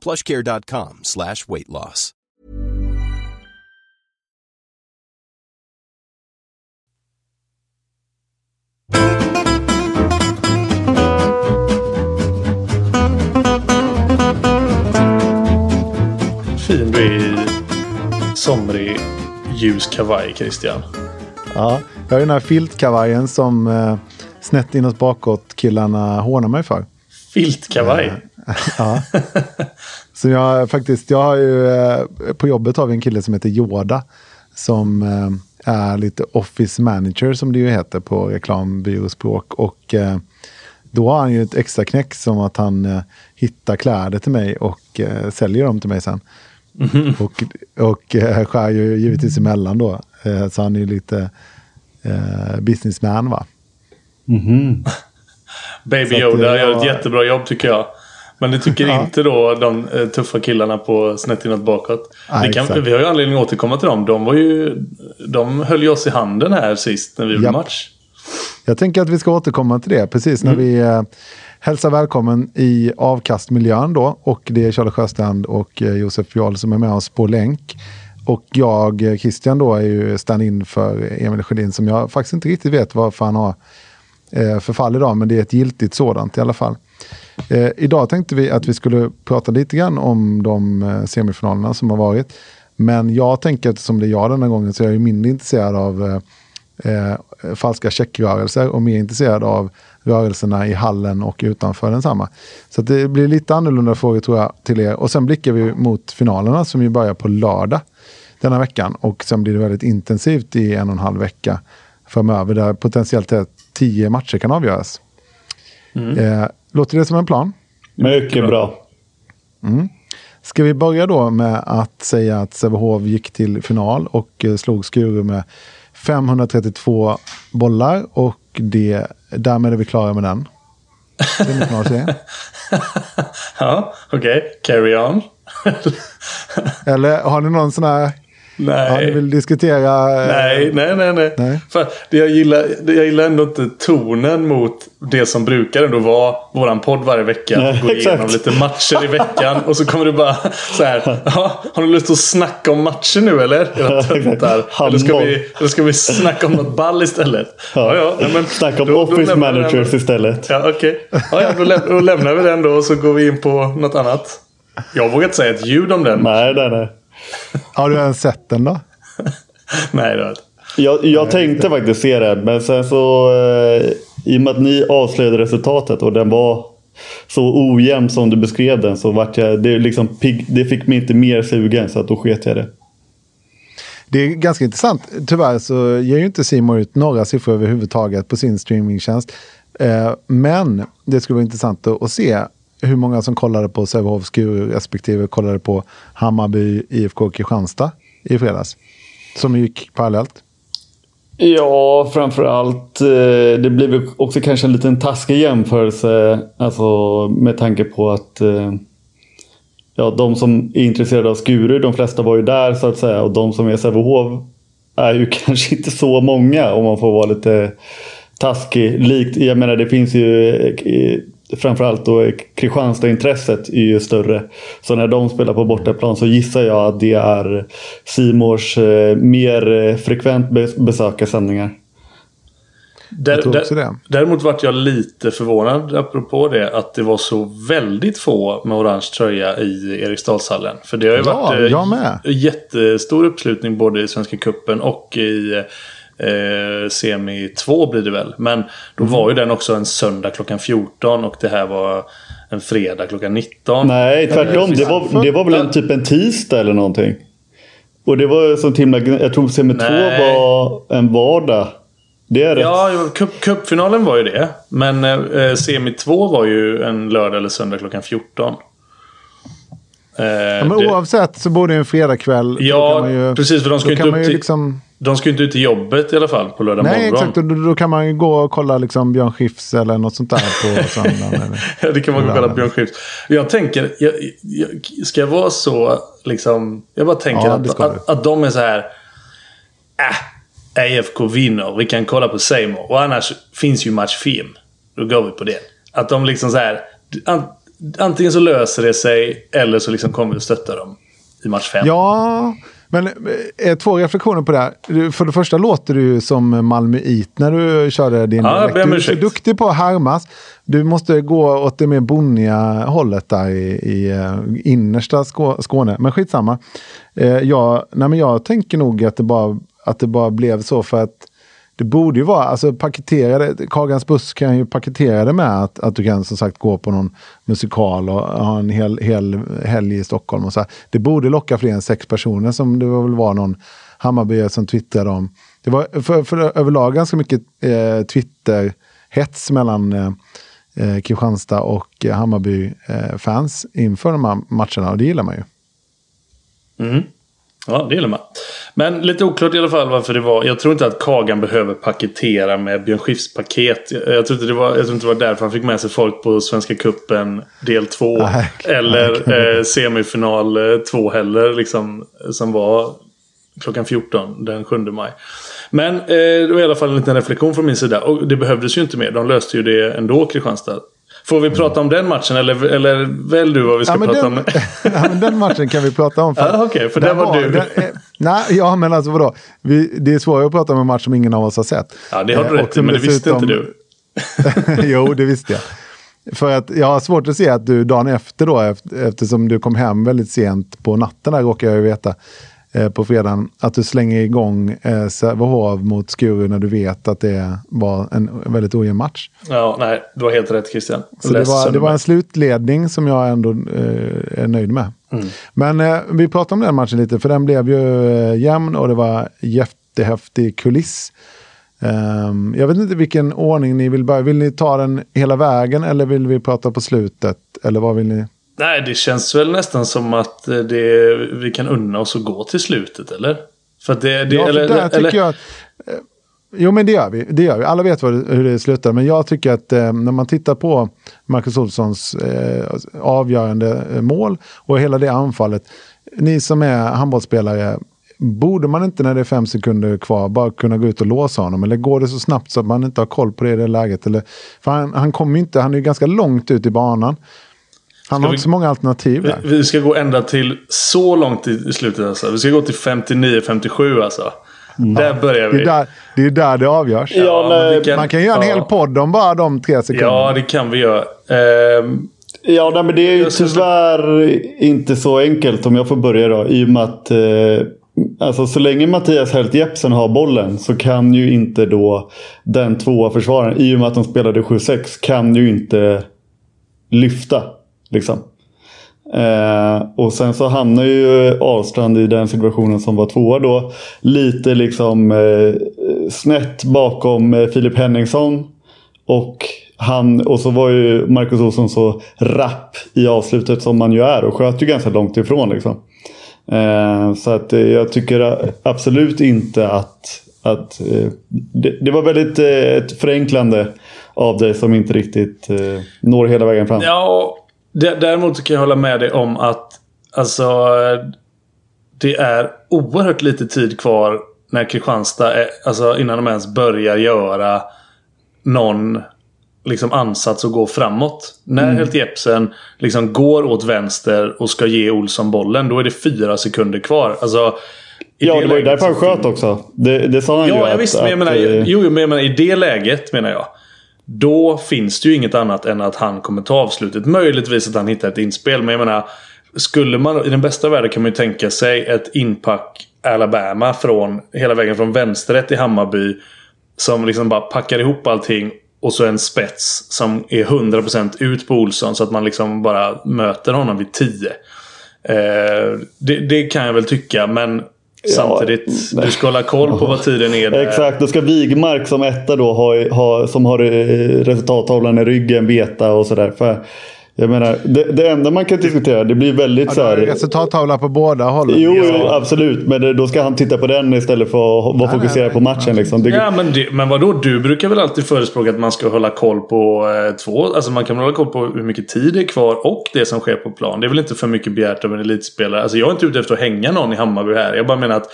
plushcare.com slash weight loss. Fin du är i somrig ljus kavaj Christian. Ja, jag har den här filtkavajen som eh, snett inåt bakåt killarna hånar mig för. Filtkavaj? Ja. Så jag faktiskt, jag har ju, eh, på jobbet har vi en kille som heter Yoda. Som eh, är lite office manager som det ju heter på reklambyråspråk. Och eh, då har han ju ett extra knäck som att han hittar kläder till mig och säljer dem till mig sen. Mhm. Och, och skär ju givetvis emellan då. Så han är ju lite eh, businessman va. Baby Så att, Yoda gör ett jättebra jobb tycker jag. Men det tycker Ja. inte då de eh, tuffa killarna på snett inåt bakåt. Det kan, vi har ju anledning att återkomma till dem. De, var ju, de höll ju oss i handen här sist när vi gjorde match. Jag tänker att vi ska återkomma till det precis när vi eh, hälsar välkommen i avkastmiljön då. Och det är Charlie Sjöstrand och eh, Josef Jarl som är med oss på länk. Och jag, eh, Christian då, är ju stand-in för Emil Sjödin som jag faktiskt inte riktigt vet varför han har eh, förfall idag. Men det är ett giltigt sådant i alla fall. Eh, idag tänkte vi att vi skulle prata lite grann om de eh, semifinalerna som har varit. Men jag tänker att som det är jag denna gången så är jag mindre intresserad av eh, eh, falska checkrörelser och mer intresserad av rörelserna i hallen och utanför densamma. Så det blir lite annorlunda frågor tror jag till er. Och sen blickar vi mot finalerna som ju börjar på lördag denna veckan. Och sen blir det väldigt intensivt i en och en halv vecka framöver där potentiellt tio matcher kan avgöras. Eh, låter det som en plan? Mycket bra. Ska vi börja då med att säga att Sävehof gick till final och eh, slog Skuru med 532 bollar och det, därmed är vi klara med den. Semifinalserien. Ja, okej. Carry on. Eller har ni någon sån här... Nej. Ja, ni vill diskutera... eh, Nej, nej, nej. nej. Nej. För det jag, gillar, det jag gillar ändå inte tonen mot det som brukar ändå vara våran podd varje vecka. Nej, Gå igenom lite matcher i veckan och så kommer du bara så här. Ja, har du lust att snacka om matcher nu eller? Era. Eller ska, vi, eller ska vi snacka om något ball istället? Ja, ja. nej, men Snacka om då- då office den managers då. istället. Ja, okej. Ja, ja, då, läm- då lämnar vi den då och så går vi in på något annat. Jag vågar inte säga ett ljud om den. Nej, nej, nej. Har du ens sett den då? Nej, det har jag inte. Jag, jag tänkte faktiskt se den, men sen så... Eh, I och med att ni avslöjade resultatet och den var så ojämn som du beskrev den så vart jag... Det, liksom, det fick mig inte mer sugen så att då sket jag det. Det är ganska intressant. Tyvärr så ger ju inte Simon ut några siffror överhuvudtaget på sin streamingtjänst. Eh, men det skulle vara intressant att se hur många som kollade på Sävehof, Skuru respektive kollade på Hammarby, IFK Kristianstad i fredags. Som gick parallellt. Ja, framförallt. Eh, det blir också kanske en liten taskig jämförelse. Alltså med tanke på att eh, ja, de som är intresserade av Skuru, de flesta var ju där så att säga. Och de som är Sävehof är ju kanske inte så många om man får vara lite taskig. Likt, jag menar det finns ju eh, framförallt då eh, Kristianstad-intresset är ju större. Så när de spelar på bortaplan så gissar jag att det är Simors eh, mer eh, frekvent be- besökarsändningar. det. Däremot vart jag lite förvånad, apropå det, att det var så väldigt få med orange tröja i Eriksdalshallen. För det har ju Ja, varit med. jättestor uppslutning både i Svenska Cupen och i eh, Semi 2 blir det väl. Men då Mm. var ju den också en söndag klockan 14 och det här var en fredag klockan 19. Nej, tvärtom. Det var, det var väl en, typ en tisdag eller någonting. Och det var så himla... Jag tror semi 2 Nej. var en vardag. Det är rätt. Ja, cup, cupfinalen var ju det. Men eh, Semi 2 var ju en lördag eller söndag klockan 14. Eh, Ja, men det- oavsett så borde en fredagkväll. Ja, kan man ju, precis, för de ska ju inte upp ju till- liksom, De ska ju inte ut till jobbet i alla fall på lördag Nej, morgon. exakt. Och då, då kan man ju gå och kolla liksom Björn Skifs eller något sånt där på söndagen. Ja, det kan man gå och kolla Björn Skifs. Jag tänker, jag, jag, ska jag vara så liksom... Jag bara tänker Ja, att, att, att de är så här... Äh, AFK vinner, vi kan kolla på Seymour. Och annars finns ju matchfilm. Då går vi på det. Att de liksom så här... An, antingen så löser det sig eller så liksom kommer vi att stötta dem i match fem. Ja, men eh, två reflektioner på det här. För det första låter du ju som Malmöit när du körde din Ja, om Du är så duktig på att härmas. Du måste gå åt det mer bonniga hållet där i, i eh, innersta Skå- Skåne. Men skitsamma. Eh, jag, nej men jag tänker nog att det, bara, att det bara blev så för att det borde ju vara, alltså paketerade, Kagans buss kan ju paketera det med att, att du kan som sagt gå på någon musikal och ha en hel, hel helg i Stockholm. Och så här. Det borde locka fler än sex personer som det väl var någon Hammarbyare som twittrade om. Det var för, för överlag ganska mycket eh, Twitter-hets mellan eh, eh, Kristianstad och eh, Hammarby-fans eh, inför de här matcherna och det gillar man ju. Mm. Ja, det gillar man. Men lite oklart i alla fall varför det var. Jag tror inte att Kagan behöver paketera med Björn Skifs paket. Jag, jag, tror inte det var, jag tror inte det var därför han fick med sig folk på Svenska Cupen del 2. Nej. Eller eh, semifinal 2 heller. Liksom, som var klockan 14 den 7 maj. Men eh, det var i alla fall en liten reflektion från min sida. Och det behövdes ju inte mer. De löste ju det ändå, Kristianstad. Får vi prata om den matchen eller, eller välj du vad vi ska Ja prata den, om? ja, men den matchen kan vi prata om. Ja, okej, för den var du. den, nej, ja, men alltså vadå? Vi, det är svårare att prata om en match som ingen av oss har sett. Ja, det har du Eh, rätt i, men det visste inte du. jo, det visste jag. För att jag har svårt att se att du dagen efter då, eft- eftersom du kom hem väldigt sent på natten där råkar jag ju veta, på fredagen, att du slänger igång eh, Sävehof mot Skuru när du vet att det var en väldigt ojämn match. Ja, nej, du har helt rätt Christian. Så det var, det var en slutledning som jag ändå eh, är nöjd med. Mm. Men eh, vi pratar om den matchen lite, för den blev ju eh, jämn och det var jättehäftig kuliss. Ehm, jag vet inte vilken ordning ni vill börja. Vill ni ta den hela vägen eller vill vi prata på slutet? Eller vad vill ni? Nej, det känns väl nästan som att eh, det, vi kan unna oss att gå till slutet, eller? För att det... det Ja, för eller, där tycker eller, jag... eh, Jo, men det gör vi. Det gör vi. Alla vet det- hur det slutar. Men jag tycker att eh, när man tittar på Marcus Olssons eh, avgörande eh, mål och hela det anfallet. Ni som är handbollsspelare, borde man inte när det är fem sekunder kvar bara kunna gå ut och låsa honom? Eller går det så snabbt så att man inte har koll på det i det läget? Eller, för han, han kommer ju inte, han är ju ganska långt ut i banan. Han har vi- inte så många alternativ vi, där. vi ska gå ända till så långt i i slutet alltså. Vi ska gå till 59-57 alltså. Där börjar Det vi. är där det, är där det avgörs. Ja, men vi kan- Man kan göra en ja. hel podd om bara de tre sekunderna. Ja, det kan vi göra. Ehm, Ja, nej, men det är ju tyvärr inte så enkelt om jag får börja då. I och med att eh, alltså, så länge Mattias Helt Jepsen har bollen så kan ju inte då den tvåa försvararen, i och med att de spelade 7-6, kan ju inte lyfta. Liksom. Eh, och sen så hamnar ju Ahlstrand i den situationen som var tvåa då. Lite liksom eh, snett bakom eh, Filip Henningsson. Och, han, och så var ju Marcus Olsson så rapp i avslutet som man ju är och sköt ju ganska långt ifrån. Liksom. Eh, så att eh, jag tycker absolut inte att, att eh, det, det var väldigt eh, ett förenklande av dig som inte riktigt eh, når hela vägen fram. Ja, däremot kan jag hålla med dig om att alltså, det är oerhört lite tid kvar när Kristianstad, är, alltså innan de ens börjar göra någon liksom ansats att gå framåt. När Mm. Helt Jepsen liksom går åt vänster och ska ge Olsson bollen, då är det fyra sekunder kvar. Alltså, ja, det, det var ju därför han sköt också. Det, det sa han ja, ju. Ja, visst. Men jag menar, eh, jo, men jag menar, i det läget menar jag. Då finns det ju inget annat än att han kommer ta avslutet. Möjligtvis att han hittar ett inspel. Men jag menar. Skulle man, i den bästa världen kan man ju tänka sig ett inpack Alabama från hela vägen från vänsterrätt i Hammarby. Som liksom bara packar ihop allting. Och så en spets som är 100% ut på Olsson så att man liksom bara möter honom vid 10. Eh, det, det, kan jag väl tycka men Samtidigt, ja, du ska hålla koll på vad tiden är. Där. Exakt, då ska Wigmark som etta då ha, ha, som har eh, resultattavlan i ryggen veta och sådär. Jag menar, det, det enda man kan diskutera, det blir väldigt ja, så här... Resultattavla på båda hållen. Jo, jo, absolut. Men då ska han titta på den istället för att vara fokuserad på matchen. Liksom. Det... Ja, men, det, men vadå? Du brukar väl alltid förespråka att man ska hålla koll på eh, två... Alltså man kan hålla koll på hur mycket tid det är kvar och det som sker på plan. Det är väl inte för mycket begärt av en elitspelare. Alltså jag är inte ute efter att hänga någon i Hammarby här. Jag bara menar att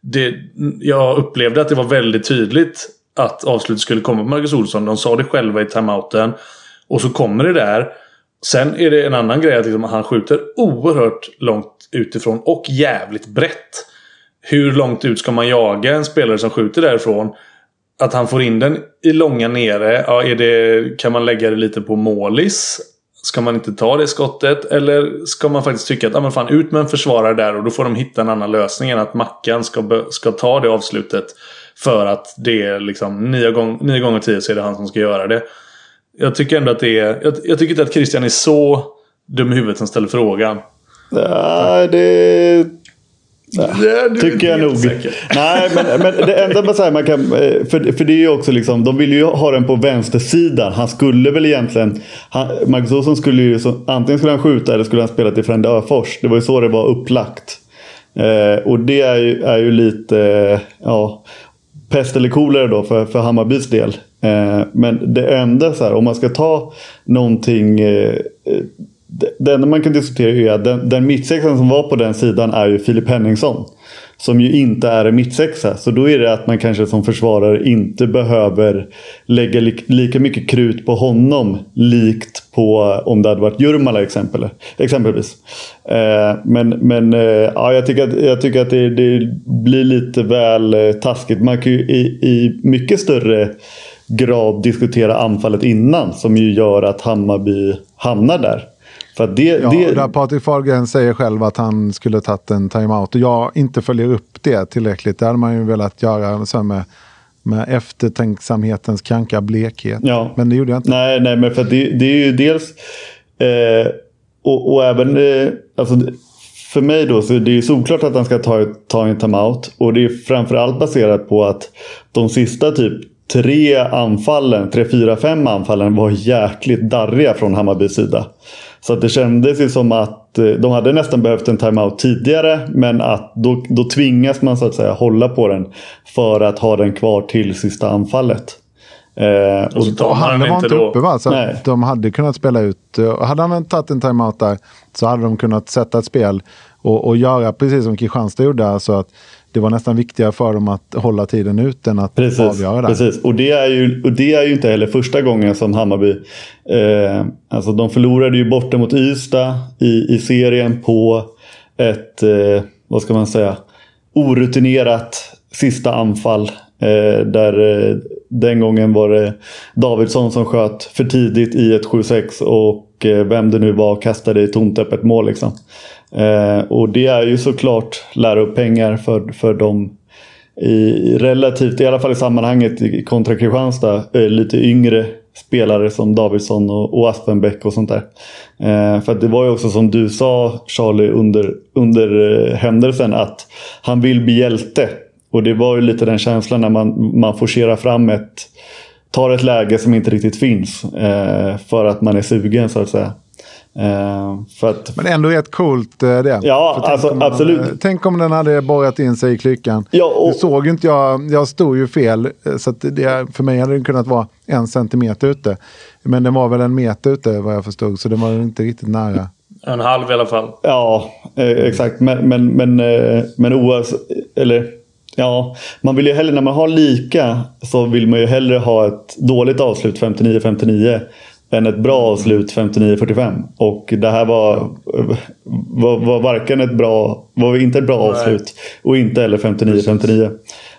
det, jag upplevde att det var väldigt tydligt att avslutet skulle komma på Marcus Olsson. De sa det själva i timeouten. Och så kommer det där. Sen är det en annan grej att liksom han skjuter oerhört långt utifrån och jävligt brett. Hur långt ut ska man jaga en spelare som skjuter därifrån? Att han får in den i långa nere. Ja, är det, kan man lägga det lite på målis? Ska man inte ta det skottet? Eller ska man faktiskt tycka att ah, men fan, ut med en försvarare där och då får de hitta en annan lösning än att Mackan ska, ska ta det avslutet. För att det är liksom nio, gång, nio gånger tio så är det han som ska göra det. Jag tycker ändå att det är... Jag, jag tycker inte att Christian är så dum i huvudet som ställer frågan. Nej, det... Nej, tycker jag nog. Nej, men, men det enda man säger man kan... Eh, för, för det är ju också liksom... De vill ju ha den på vänstersidan. Han skulle väl egentligen... Han, Olsson skulle ju... Så, antingen skulle han skjuta eller skulle han spela till Frände Öfors. Det var ju så det var upplagt. Eh, och det är ju, är ju lite... Eh, ja, pest eller kolera då för, för Hammarbys del. Eh, men det enda, så här, om man ska ta någonting. Eh, eh, det, enda man kan diskutera är att den, den mittsexan som var på den sidan är ju Filip Henningsson. Som ju inte är en mittsexa. Så då är det att man kanske som försvarare inte behöver lägga li lika mycket krut på honom. Likt på om det hade varit Jurmala exempel, exempelvis. Eh, men men eh, ja, jag tycker att, jag tycker att det, det blir lite väl eh, taskigt. Man kan ju i, i mycket större grad diskutera anfallet innan. Som ju gör att Hammarby hamnar där. För det, ja, det... Där Patrik Fahlgren säger själv att han skulle tagit en timeout. Och jag inte följer upp det tillräckligt. Det hade man ju velat göra så med, med eftertänksamhetens kranka blekhet. Ja. Men det gjorde jag inte. Nej, nej men för det, det är ju dels... Eh, och, och, även... Eh, alltså, för mig då så är det ju solklart att han ska ta, ta en timeout. Och det är framförallt baserat på att de sista typ tre anfallen, tre, fyra, fem anfallen var jäkligt darriga från Hammarbys sida. Så att det kändes ju som att eh, de hade nästan behövt en timeout tidigare. Men att då, då tvingas man så att säga hålla på den. För att ha den kvar till sista anfallet. Eh, och, och, och han var inte uppe va? Så de hade kunnat spela ut. Eh, hade han tagit en timeout där så hade de kunnat sätta ett spel. Och, och göra precis som Kristianstad gjorde. Alltså att det var nästan viktigare för dem att hålla tiden ut än att precis, avgöra det. Precis, och det, är ju, och det är ju inte heller första gången som Hammarby... Eh, alltså de förlorade ju borta mot Ystad i, i serien på ett, eh, vad ska man säga, orutinerat sista anfall. Eh, där eh, den gången var det Davidsson som sköt för tidigt i ett 7-6 och eh, vem det nu var kastade i tomt öppet mål. Liksom. Eh, och det är ju såklart lära upp pengar för, för dem i relativt, i alla fall i sammanhanget kontra Kristianstad, eh, lite yngre spelare som Davidsson och, och Aspenbäck och sånt där. Eh, för det var ju också som du sa Charlie under, under eh, händelsen att han vill bli hjälte. Och det var ju lite den känslan när man, man forcerar fram ett, tar ett läge som inte riktigt finns. Eh, för att man är sugen så att säga. Uh, att, men ändå rätt coolt uh, det. Ja, alltså, man, absolut. Uh, tänk om den hade borrat in sig i klykan. Ja, och, det såg inte jag. Jag stod ju fel. Så det, för mig hade den kunnat vara en centimeter ute. Men den var väl en meter ute vad jag förstod. Så den var inte riktigt nära. En halv i alla fall. Ja, eh, exakt. Men, men, men, eh, men oavsett. Eller ja, man vill ju hellre när man har lika så vill man ju hellre ha ett dåligt avslut 59-59 än ett bra avslut 59-45. Och det här var, var, var varken ett bra, var inte ett bra avslut och inte heller 59-59.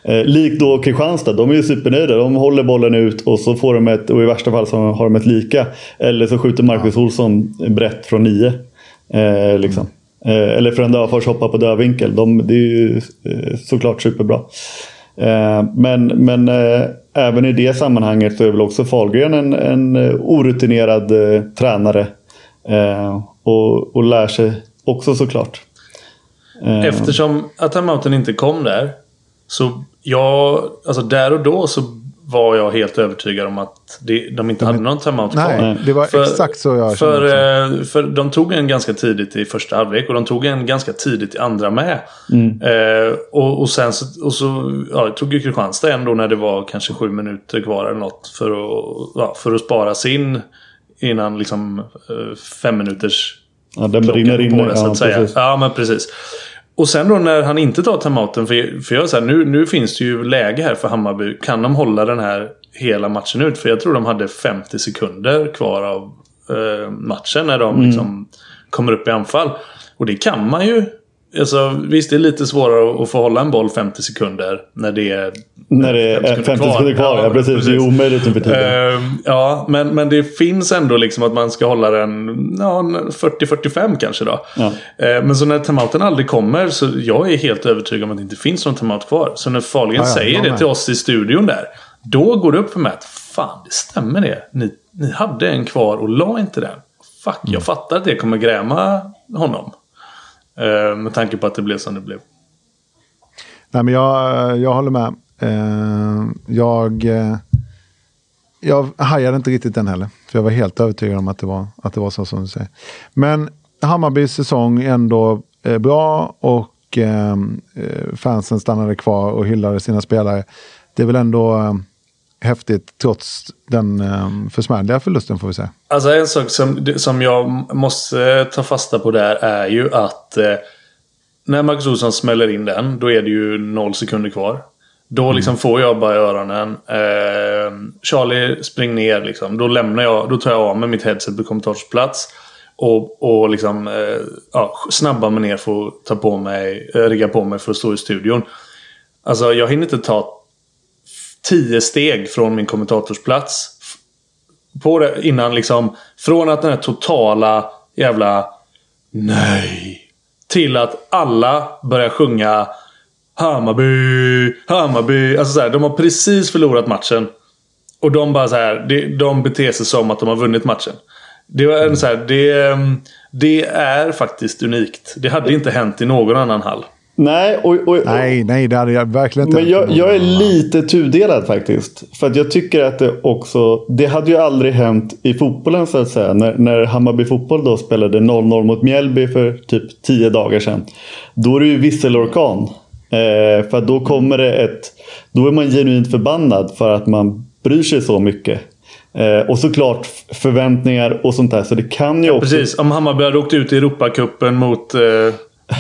Eh, likt då Kristianstad, de är ju supernöjda. De håller bollen ut och så får de ett, och i värsta fall så har de ett lika. Eller så skjuter Marcus Olsson brett från nio. Eh, liksom. eh, eller Frönd Öfors hoppar på dödvinkel. De, det är ju eh, såklart superbra. Eh, men men eh, även i det sammanhanget så är väl också Fahlgren en, en eh, orutinerad eh, tränare. Eh, och, och lär sig också såklart. Eftersom att timeouten inte kom där. Så jag, alltså där och då så var jag helt övertygad om att det, de inte hade någon timeout kvar. Nej, det var för, exakt så jag för, för, för de tog en ganska tidigt i första halvlek och de tog en ganska tidigt i andra med. Mm. Eh, och, och sen så, och så ja, tog ju Kristianstad ändå när det var kanske sju minuter kvar eller något. För att, ja, för att spara sin innan liksom eh, fem minuters Ja, den brinner inne. Det, så att ja, säga. Precis. Ja, men precis. Och sen då när han inte tar timeouten. För, för jag säger nu, nu finns det ju läge här för Hammarby. Kan de hålla den här hela matchen ut? För jag tror de hade 50 sekunder kvar av eh, matchen när de mm. liksom kommer upp i anfall. Och det kan man ju Alltså, visst, det är lite svårare att få hålla en boll 50 sekunder när det är När det är 50 sekunder kvar. Sekunder kvar. Ja, precis. precis. Det är omöjligt nu för tiden. Uh, ja, men, men det finns ändå liksom att man ska hålla den ja, 40-45 kanske då. Ja. Uh, men så när timeouten aldrig kommer så jag är helt övertygad om att det inte finns någon timeout kvar. Så när Fahlgren ja, säger det till oss i studion där. Då går det upp för mig att fan, det stämmer det. Ni, ni hade en kvar och la inte den. Fuck, jag mm. fattar att det kommer gräma honom. Eh, med tanke på att det blev som det blev. Nej, men jag, jag håller med. Eh, jag, eh, jag hajade inte riktigt den heller. För jag var helt övertygad om att det var, att det var så som du säger. Men Hammarbys säsong ändå eh, bra och eh, eh fansen stannade kvar och hyllade sina spelare. Det är väl ändå eh, häftigt trots den um, försmädliga förlusten får vi säga. Alltså en sak som, som jag måste ta fasta på där är ju att eh, när Marcus Olsson smäller in den då är det ju noll sekunder kvar. Då mm. liksom mm. får jag bara i öronen. Eh, Charlie spring ner liksom. Då lämnar jag, då tar jag av mig mitt headset på kommentarsplats. Och, och liksom eh, ja, snabba mig ner för att ta på mig, eh, rigga på mig för att stå i studion. Alltså jag hinner inte ta tio steg från min kommentatorsplats. På det, innan liksom, från att den här totala jävla nej. Till att alla börjar sjunga Hammarby, Hammarby. Alltså så här, de har precis förlorat matchen. Och de bara så här, de, de beter sig som att de har vunnit matchen. Det, var en så här, det, mm, det är faktiskt unikt. Det hade inte hänt i någon annan hall. Nej, och, och, nej, nej, det hade jag verkligen inte. Men jag, jag, är lite tudelad faktiskt. För att jag tycker att det också... Det hade ju aldrig hänt i fotbollen så att säga. När, när Hammarby fotboll då spelade 0-0 mot Mjällby för typ 10 dagar sedan. Då är det ju visselorkan. Eh, för då kommer det ett... Då är man genuint förbannad för att man bryr sig så mycket. Eh, och såklart förväntningar och sånt där. Så det kan ju också... Precis, om Hammarby hade åkt ut i Europacupen mot... Eh...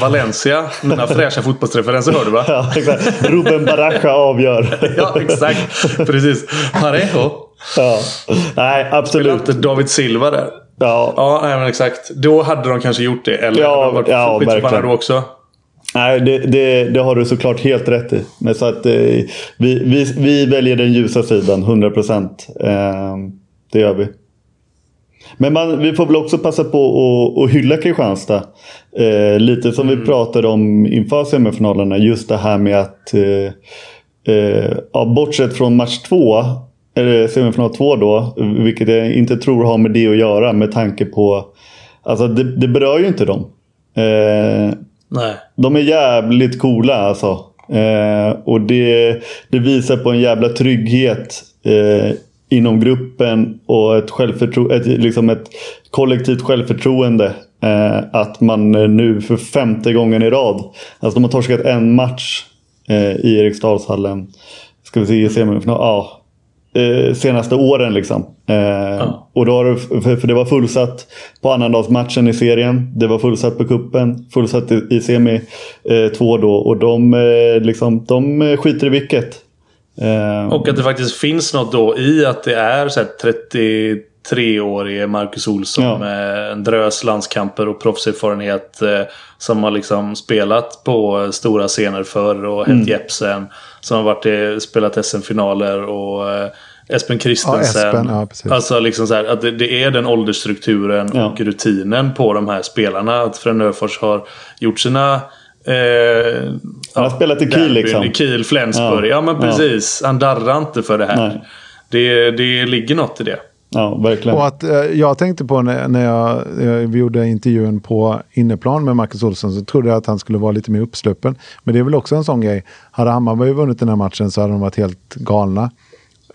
Valencia. Mina fräscha fotbollsreferenser hör du va? Ja, exakt. Ruben Baraja avgör. ja, exakt. Precis. Parejo. Ja. Nej, absolut. Inte David Silva där. Ja. Ja, nej, men exakt. Då hade de kanske gjort det. Eller ja, hade de varit ja, verkligen. då också. Nej, det, det, det, har du såklart helt rätt i. Men så att, eh, vi, vi, vi väljer den ljusa sidan, 100 procent. Eh, det gör vi. Men man, vi får väl också passa på att hylla Kristianstad. Eh, lite som mm. vi pratade om inför semifinalerna. Just det här med att eh, eh, ja, bortsett från match två, eller semifinal två då, vilket jag inte tror har med det att göra med tanke på Alltså det, det berör ju inte dem. Eh, Nej. De är jävligt coola alltså. Eh, och det, det visar på en jävla trygghet eh, inom gruppen och ett, självförtro ett, liksom ett kollektivt självförtroende. Eh, att man nu för femte gången i rad, alltså de har torskat en match eh, i Eriksdalshallen. Ska vi se i semifinal? Ja, eh, senaste åren liksom. Eh, ja. Och då har det, för, det var fullsatt på annandagsmatchen i serien. Det var fullsatt på kuppen, fullsatt i, semi eh, två då. Och de, eh, liksom, de skiter i vilket. Eh, och att det faktiskt finns något då i att det är så 30 treårige Marcus Olsson Ja. med en drös landskamper och proffserfarenhet. Eh, som har liksom spelat på stora scener förr och Mm. Helt Jepsen. Som har varit spelat SM-finaler och eh, Espen Christensen. Ja, Espen, ja, alltså liksom så här, att det, det är den åldersstrukturen Ja. och rutinen på de här spelarna. Att Fränöfors har gjort sina Eh, Han har spelat i Kiel, liksom. I Kiel, Flensburg. Ja, Ja. men Ja. precis. Han darrar inte för det här. Nej. Det, det ligger något i det. Ja, verkligen. Och att eh, jag tänkte på när, när jag, eh, vi gjorde intervjun på inneplan med Marcus Olsson så trodde jag att han skulle vara lite mer uppsluppen. Men det är väl också en sån grej. Hade Hammarby vunnit den här matchen så hade de varit helt galna.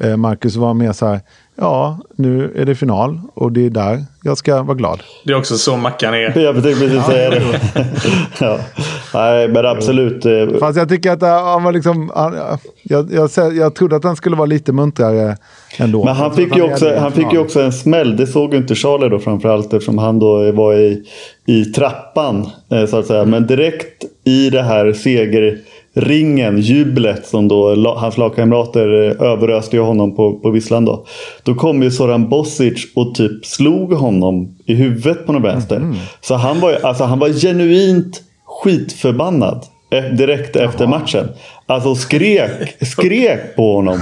Eh, Marcus var mer så här, ja nu är det final och det är där jag ska vara glad. Det är också så Mackan är. Jag tänkte precis säga det. ja. Nej, men absolut. eh, Fast jag tycker att eh, han var liksom, han, jag, jag, jag, jag trodde att han skulle vara lite muntrare ändå. Men han fick, ju också, han fick ju också en smäll. Det såg ju inte Charlie då framförallt eftersom han då var i, i trappan. eh, Så att säga. Men direkt i det här segerringen, jublet som då hans lagkamrater eh, överöste honom på, på visslan då. Då kom ju Soran Bosic och typ slog honom i huvudet på något vänster. Så han var, alltså, han var genuint skitförbannad. eh, Direkt efter matchen. Alltså skrek, skrek på honom.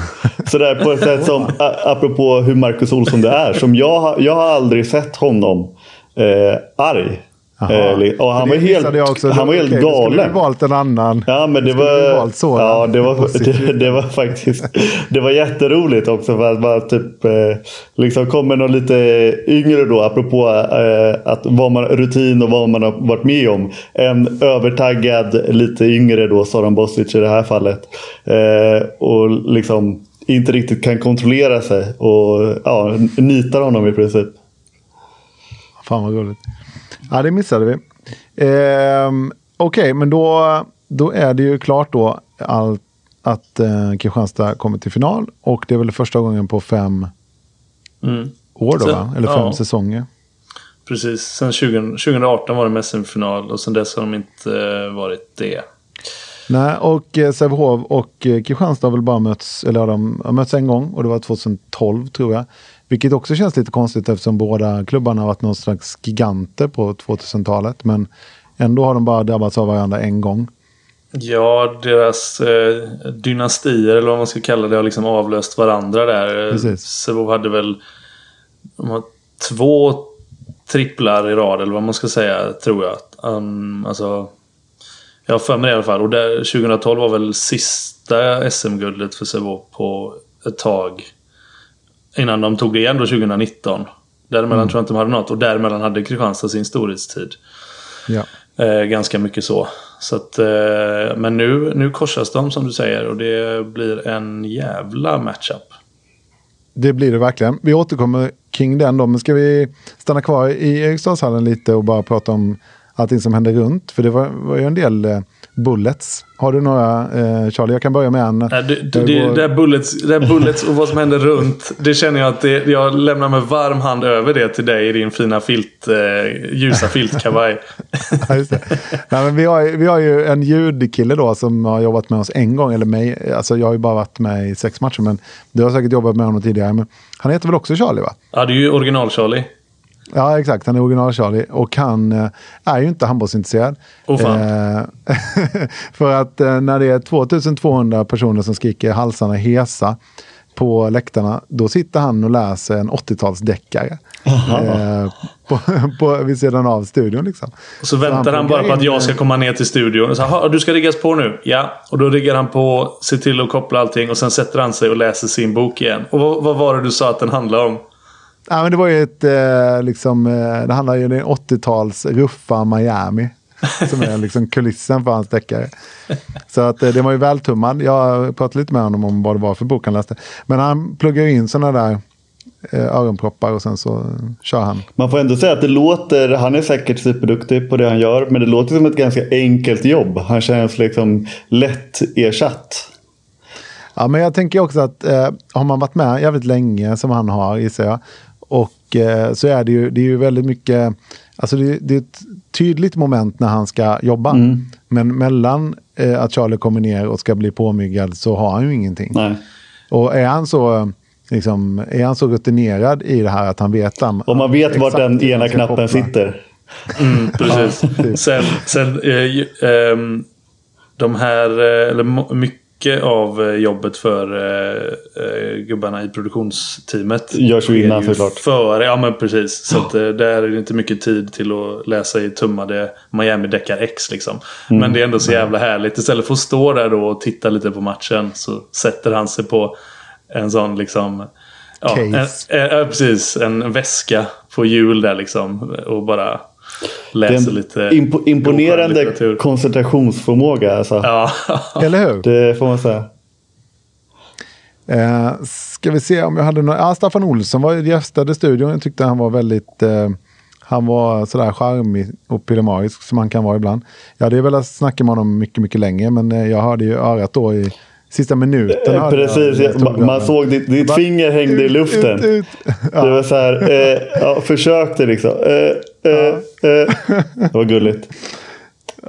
Sådär på ett sätt som, apropå hur Marcus Olsson det är. Som jag, jag har aldrig sett honom eh, arg. Jaha. Eh, och han var helt, också. han var helt Okej, då skulle galen. vi valt en annan. Ja men det var, Soran ja, det, var, det, det var faktiskt Det var jätteroligt också för att man typ eh, Liksom kommer någon lite yngre då apropå eh, att vad man rutin och vad man har varit med om En övertaggad lite yngre då Soran Bosic i det här fallet eh, Och liksom inte riktigt kan kontrollera sig och ja, nitar honom i princip Fan vad roligt. Ja, det missade vi. Ehm, Okej, men då, då är det ju klart då allt, att eh, Kristianstad kommer till final. Och det är väl första gången på fem Mm. år då, va? Eller fem ja. säsonger. Precis. Sen 20, 2018 var det med SM-final och sen dess har de inte eh, varit det. Nej, och eh, Sävehof och eh, Kristianstad har väl bara mötts, eller har de har mötts en gång och det var 2012 tror jag. Vilket också känns lite konstigt eftersom båda klubbarna har varit någon slags giganter på 2000-talet. Men ändå har de bara drabbats av varandra en gång. Ja, deras eh, dynastier eller vad man ska kalla det har liksom avlöst varandra där. Precis. Sävehof hade väl två tripplar i rad eller vad man ska säga tror jag. Um, alltså, jag har för mig det i alla fall. Och där, 2012 var väl sista SM-guldet för Sävehof på ett tag. Innan de tog igen då 2019. Däremellan tror jag inte de hade något. Och däremellan hade Kristianstad sin storhetstid. Ja. Eh, ganska mycket så. så att, eh, men nu, nu korsas de som du säger och det blir en jävla matchup. Det blir det verkligen. Vi återkommer kring den då. Men ska vi stanna kvar i Eriksdalshallen lite och bara prata om allting som hände runt? För det var, var ju en del eh, bullets. Har du några, eh, Charlie? Jag kan börja med en. Nej, det, det, det, går- det, här bullets, det här bullets och vad som händer runt. Det känner jag att det, jag lämnar med varm hand över det till dig i din fina filt, eh, ljusa filtkavaj. Ja, just det. Nej, men vi, har, vi har ju en ljudkille då som har jobbat med oss en gång. Eller mig. Alltså, jag har ju bara varit med i sex matcher. Men du har säkert jobbat med honom tidigare. Men han heter väl också Charlie va? ja, det är ju original-Charlie. Ja, exakt. Han är original-Charlie. Och han eh, är ju inte handbollsintresserad. Fan. Eh, för att eh, när det är 2200 personer som skriker halsarna hesa på läktarna, då sitter han och läser en 80-talsdeckare. Eh, på, på, vid sidan av studion liksom. Och så väntar han, bara pluggar på att jag ska komma ner till studion. Och så, "Jaha, du ska riggas på nu? Ja. Och då riggar han på, ser till att koppla allting och sen sätter han sig och läser sin bok igen. Och vad, vad var det du sa att den handlade om? Ja, men det var ju ett, eh, liksom, eh, det handlar ju om en 80-tals ruffa Miami. Som är liksom kulissen för hans deckare. Så att eh, det var ju vältummad. Jag pratade lite med honom om vad det var för bok han läste. Men han pluggar ju in sådana där eh, öronproppar och sen så kör han. Man får ändå säga att det låter, han är säkert superduktig på det han gör, men det låter som ett ganska enkelt jobb. Han känns liksom lätt ersatt. Ja, men jag tänker också att eh, har man varit med jävligt länge som han har gissar jag. Och eh, så är det ju, det är ju väldigt mycket, alltså det, det är ett tydligt moment när han ska jobba. Men mellan eh, att Charlie kommer ner och ska bli påmyggad så har han ju ingenting. Nej. Och är han så liksom, är han så rutinerad i det här att han vet Om man vet vart den ena knappen koppla. sitter. Mm, precis. typ. sen sen eh, ju- ehm, de här, eh, eller mo- mycket av eh, jobbet för eh, eh, gubbarna i produktionsteamet. Görs ju innan såklart. Före, ja men precis. Så att, där är det inte mycket tid till att läsa i tummade Miami Deckar X liksom. Mm. Men det är ändå så jävla härligt. Istället för att stå där då och titta lite på matchen så sätter han sig på en sån liksom Ja, en, Case. en, ja, precis. En väska på hjul där liksom. Och bara läser en lite impo- imponerande koncentrationsförmåga. Alltså. Ja, Eller hur? Det får man säga. Eh, ska vi se om jag hade några... Ja, Staffan Olsson var gästade studion. Jag tyckte han var väldigt... Eh, han var sådär charmig och pillemarisk som han kan vara ibland. Jag hade velat snacka med honom mycket, mycket länge. Men eh, jag hörde ju örat då i sista minuten. Eh, Precis, jag man, man såg ditt, ditt finger hängde i Ut, luften. Ut, ut. Det var så här, eh, ja, försökte liksom. Eh, eh, eh. Det var gulligt.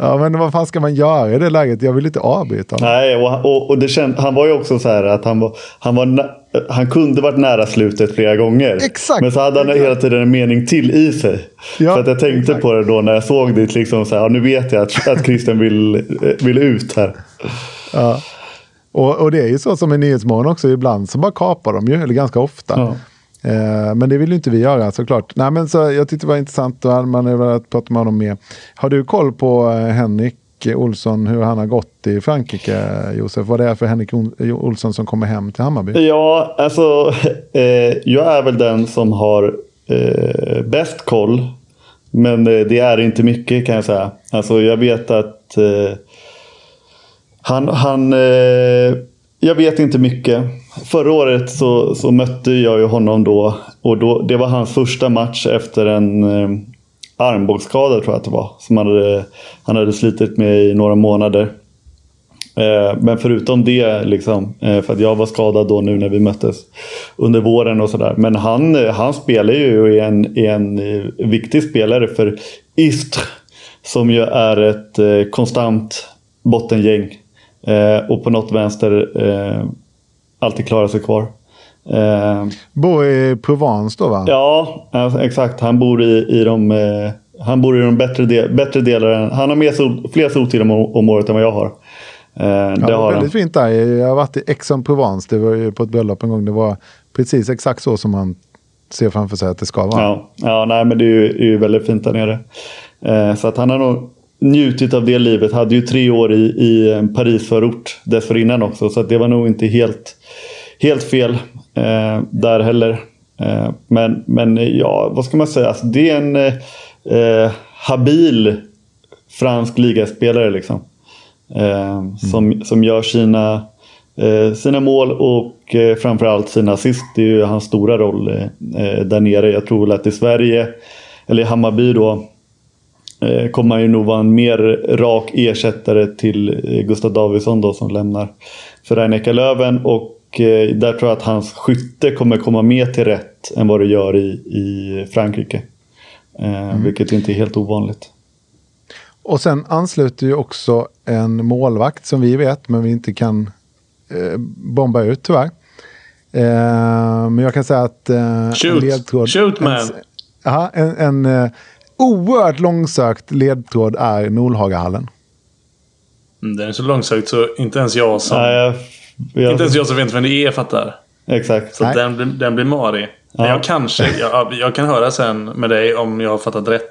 Ja, men vad fan ska man göra i det läget? Jag vill inte avbryta honom. Nej, och, och, och det känd, han var ju också så här att han, var, han, var, han kunde varit nära slutet flera gånger. Exakt, Men så hade han hela tiden en mening till i sig. Ja, för att jag tänkte exakt. på det då när jag såg det. Liksom så här, ja, nu vet jag att, att Christian vill, eh, vill ut här. Ja. Och, och det är ju så som i Nyhetsmorgon också. Ibland så bara kapar de ju, eller ganska ofta. Ja. Eh, men det vill ju inte vi göra såklart. Nej, men så, jag tyckte det var intressant och man har velat prata med honom mer. Har du koll på eh, Henrik Olsson, hur han har gått i Frankrike, Josef? Vad det är för Henrik Ol- Olsson som kommer hem till Hammarby? Ja, alltså eh, jag är väl den som har eh, bäst koll. Men eh, det är inte mycket kan jag säga. Alltså jag vet att eh, han, han eh, jag vet inte mycket. Förra året så, så mötte jag ju honom då. Och då, det var hans första match efter en eh, armbågsskada tror jag att det var. Som han hade, han hade slitit med i några månader. Eh, Men förutom det, liksom, eh, för att jag var skadad då nu när vi möttes under våren och sådär. Men han, eh, han spelar ju och är en, är en eh, viktig spelare för Istre. Som ju är ett eh, konstant bottengäng. Eh, Och på något vänster eh, alltid klarar sig kvar. Eh, Bor i Provence då va? Ja, alltså, exakt. Han bor i, i de, eh, han bor i de bättre, del, bättre delarna. Han har mer sol, fler soltider om, om året än vad jag har. Eh, Ja, det var han. väldigt fint där. Jag har varit i Aix-en-Provence. Det var ju på ett bröllop en gång. Det var precis exakt så som man ser framför sig att det ska vara. Ja, ja nej, men det är ju, är ju väldigt fint där nere. Eh, så att han har nog njutit av det livet. Hade ju tre år i, i en Parisförort dessförinnan också. Så det var nog inte helt, helt fel eh, där heller. Eh, men, men eh, ja, vad ska man säga? Alltså, det är en eh, eh, habil fransk ligaspelare liksom. Eh, som, som gör sina, eh, sina mål och eh, framförallt sina assist. Det är ju hans stora roll eh, eh, där nere. Jag tror väl att i Sverige, eller i Hammarby då, eh, kommer han ju nog vara en mer rak ersättare till eh, Gustav Davidsson då som lämnar för Rhein Löven och eh, där tror jag att hans skytte kommer komma mer till rätt än vad det gör i, i Frankrike. Eh, Vilket inte är helt ovanligt. Och sen ansluter ju också en målvakt som vi vet, men vi inte kan eh, bomba ut tyvärr. Eh, men jag kan säga att... Eh, Shoot. en ledtråd... Shoot, man. En, ja, en, en eh, oerhört långsökt ledtråd är Nolhagahallen. Mm, Den är så långsökt så inte ens jag som... Nej, jag, jag, Inte ens jag som vet vem det är fattar. Exakt. Så den, blir- den blir marig. Men Ja. jag kanske... Jag, jag kan höra sen med dig om jag har fattat rätt.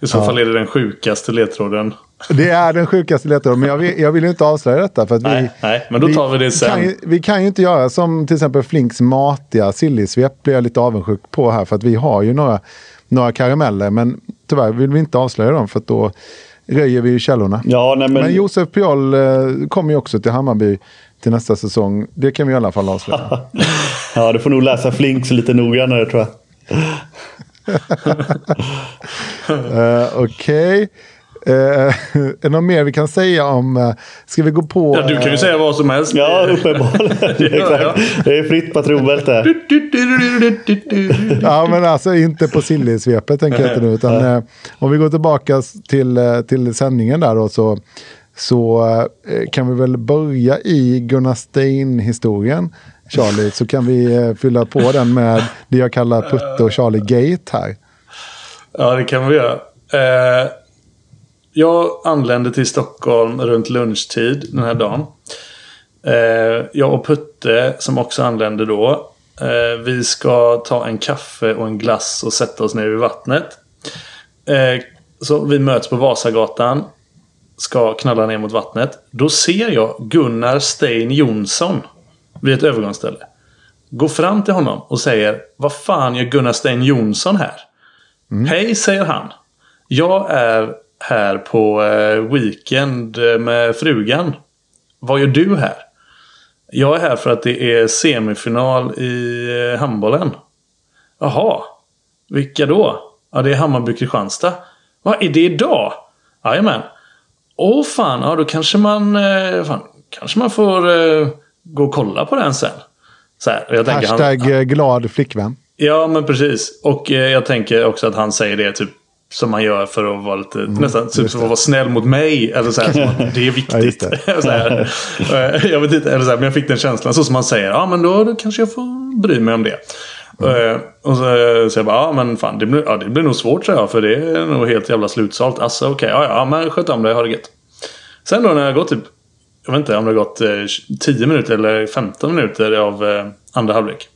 I så Ja. fall är det den sjukaste ledtråden. Det är den sjukaste ledtråden, men jag vill, jag vill ju inte avslöja detta. För att vi, Nej, nej, men då tar vi det sen. Kan ju, vi kan ju inte göra som till exempel Flinks matiga sillisvep blir jag lite avundsjuk på här. För att vi har ju några, några karameller, men tyvärr vill vi inte avslöja dem för då röjer vi ju källorna. Ja, nej, men, Men Josef Piol eh, kommer ju också till Hammarby till nästa säsong. Det kan vi i alla fall avslöja. ja, du får nog läsa Flinks lite noggrannare tror jag. Eh, Okej. Eh, är det något mer vi kan säga om... Uh, ska vi gå på... Ja, du kan ju säga vad som helst. Ja, uppenbarligen. Exakt. Det är fritt patronbälte. Ja, men alltså inte på sillisvepet tänker jag inte nu. Utan, eh, om vi går tillbaka till, eh, till sändningen där då så, så eh, kan vi väl börja i Gunnar Stein-historien. Charlie, så kan vi eh, fylla på den med det jag kallar Putte och Charlie Gate här. Ja, det kan vi göra. Eh, jag anlände till Stockholm runt lunchtid den här dagen. Eh, jag och Putte, som också anlände då, eh, vi ska ta en kaffe och en glass och sätta oss ner vid vattnet. Eh, så vi möts på Vasagatan. Ska knalla ner mot vattnet. Då ser jag Gunnar Stein Jonsson vid ett övergångsställe. Går fram till honom och säger Vad fan gör Gunnar Stein Jonsson här? Hej, säger han. Jag är här på eh, weekend med frugan. Vad gör du här? Jag är här för att det är semifinal i eh, handbollen. Jaha. Vilka då? Ja, det är Hammarby-Kristianstad. Vad är det idag? Jajamän. Åh fan, ja då kanske man, eh, fan, kanske man får eh, gå och kolla på den sen. Så här, jag tänker, han- Hashtag eh, glad flickvän. Ja, men precis. Och eh, jag tänker också att han säger det typ som man gör för att vara lite, nästan typ för att vara snäll mot mig. Eller så här, att det är Ja, viktigt. så här, Eh, jag vet inte, eller så här, men jag fick den känslan. Så som man säger, ja men då, då kanske jag får bry mig om det. Eh, och så, så jag bara, ja men fan det blir, ja, det blir nog svårt så jag. För det är nog helt jävla slutsalt. Alltså okej, ja ja men sköt om dig, ha det gött. Sen då när jag gått typ, jag vet inte om det har gått eh, 10 minuter eller 15 minuter av eh, andra halvlek.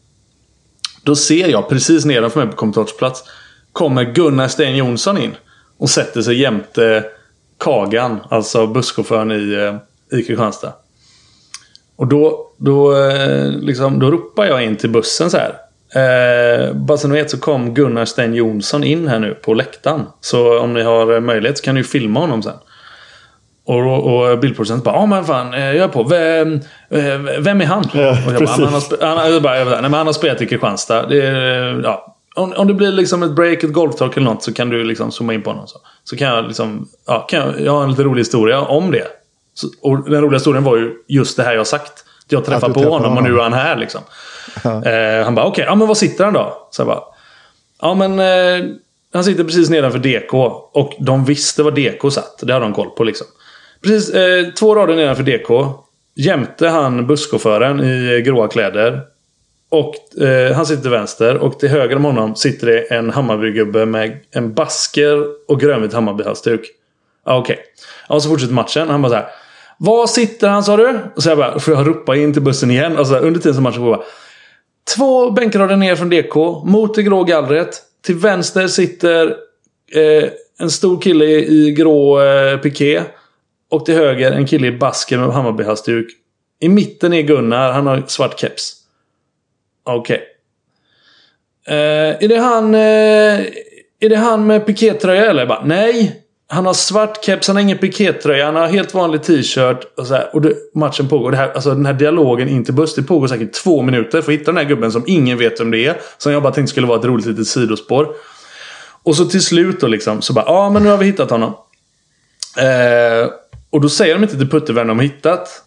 Då ser jag precis nedanför mig på kommentatorsplats kommer Gunnar Sten Jonsson in. Och sätter sig jämte Kagan, alltså busschauffören i, eh, i Kristianstad. Och då, då, eh, liksom, då ropar jag in till bussen så här. Eh, bara så ni vet så kom Gunnar Sten Jonsson in här nu på läktaren. Så om ni har eh, möjlighet så kan ni ju filma honom sen. Och, och bildproducenten bara, ja men fan, jag är på. Vem, vem är han? Ja, och jag bara, precis. "Men han, har han, jag bara, nej, men han har spelat i Kristianstad. Det, ja. Om, om det blir liksom ett break, ett golftalk eller något så kan du liksom zooma in på honom. Så, så kan jag liksom, ja, kan jag, jag har en lite rolig historia om det. Så, och den roliga historien var ju just det här jag sagt. Jag träffade på träffade honom och honom. nu är han här liksom. Eh, han bara, okej, ja men var sitter han då? Så jag bara, ja men eh, han sitter precis nedanför DK. Och de visste var DK satt. Det hade de koll på liksom. Precis eh, två rader nedanför DK. Jämte han busschauffören i gråa kläder. Och eh, han sitter till vänster. Och till höger om honom sitter det en Hammarbygubbe med en basker och grönvit Hammarbyhalsduk. Ah, okej. Okay. och så fortsätter matchen. Han bara så här. Var sitter han sa du? Och så jag bara, får jag ropa in till bussen igen? Och så här, under tiden som matchen pågår bara. Två bänkrader ner från DK. Mot det grå gallret. Till vänster sitter eh, en stor kille i grå eh, piké. Och till höger en kille i basker med Hammarbyhalsduk. I mitten är Gunnar. Han har svart keps. Okej. Eh, är det han... Eh, är det han med pikétröja eller? Jag bara, nej. Han har svart keps, han har ingen pikétröja, han har helt vanlig t-shirt. Och, så här, och det, matchen pågår. Det här, alltså den här dialogen in till buss, det pågår säkert två minuter för att hitta den här gubben som ingen vet vem det är. Som jag bara tänkte skulle vara ett roligt litet sidospår. Och så till slut då liksom, så bara, ja ah, men nu har vi hittat honom. Eh, och då säger de inte till Putte vem de har hittat.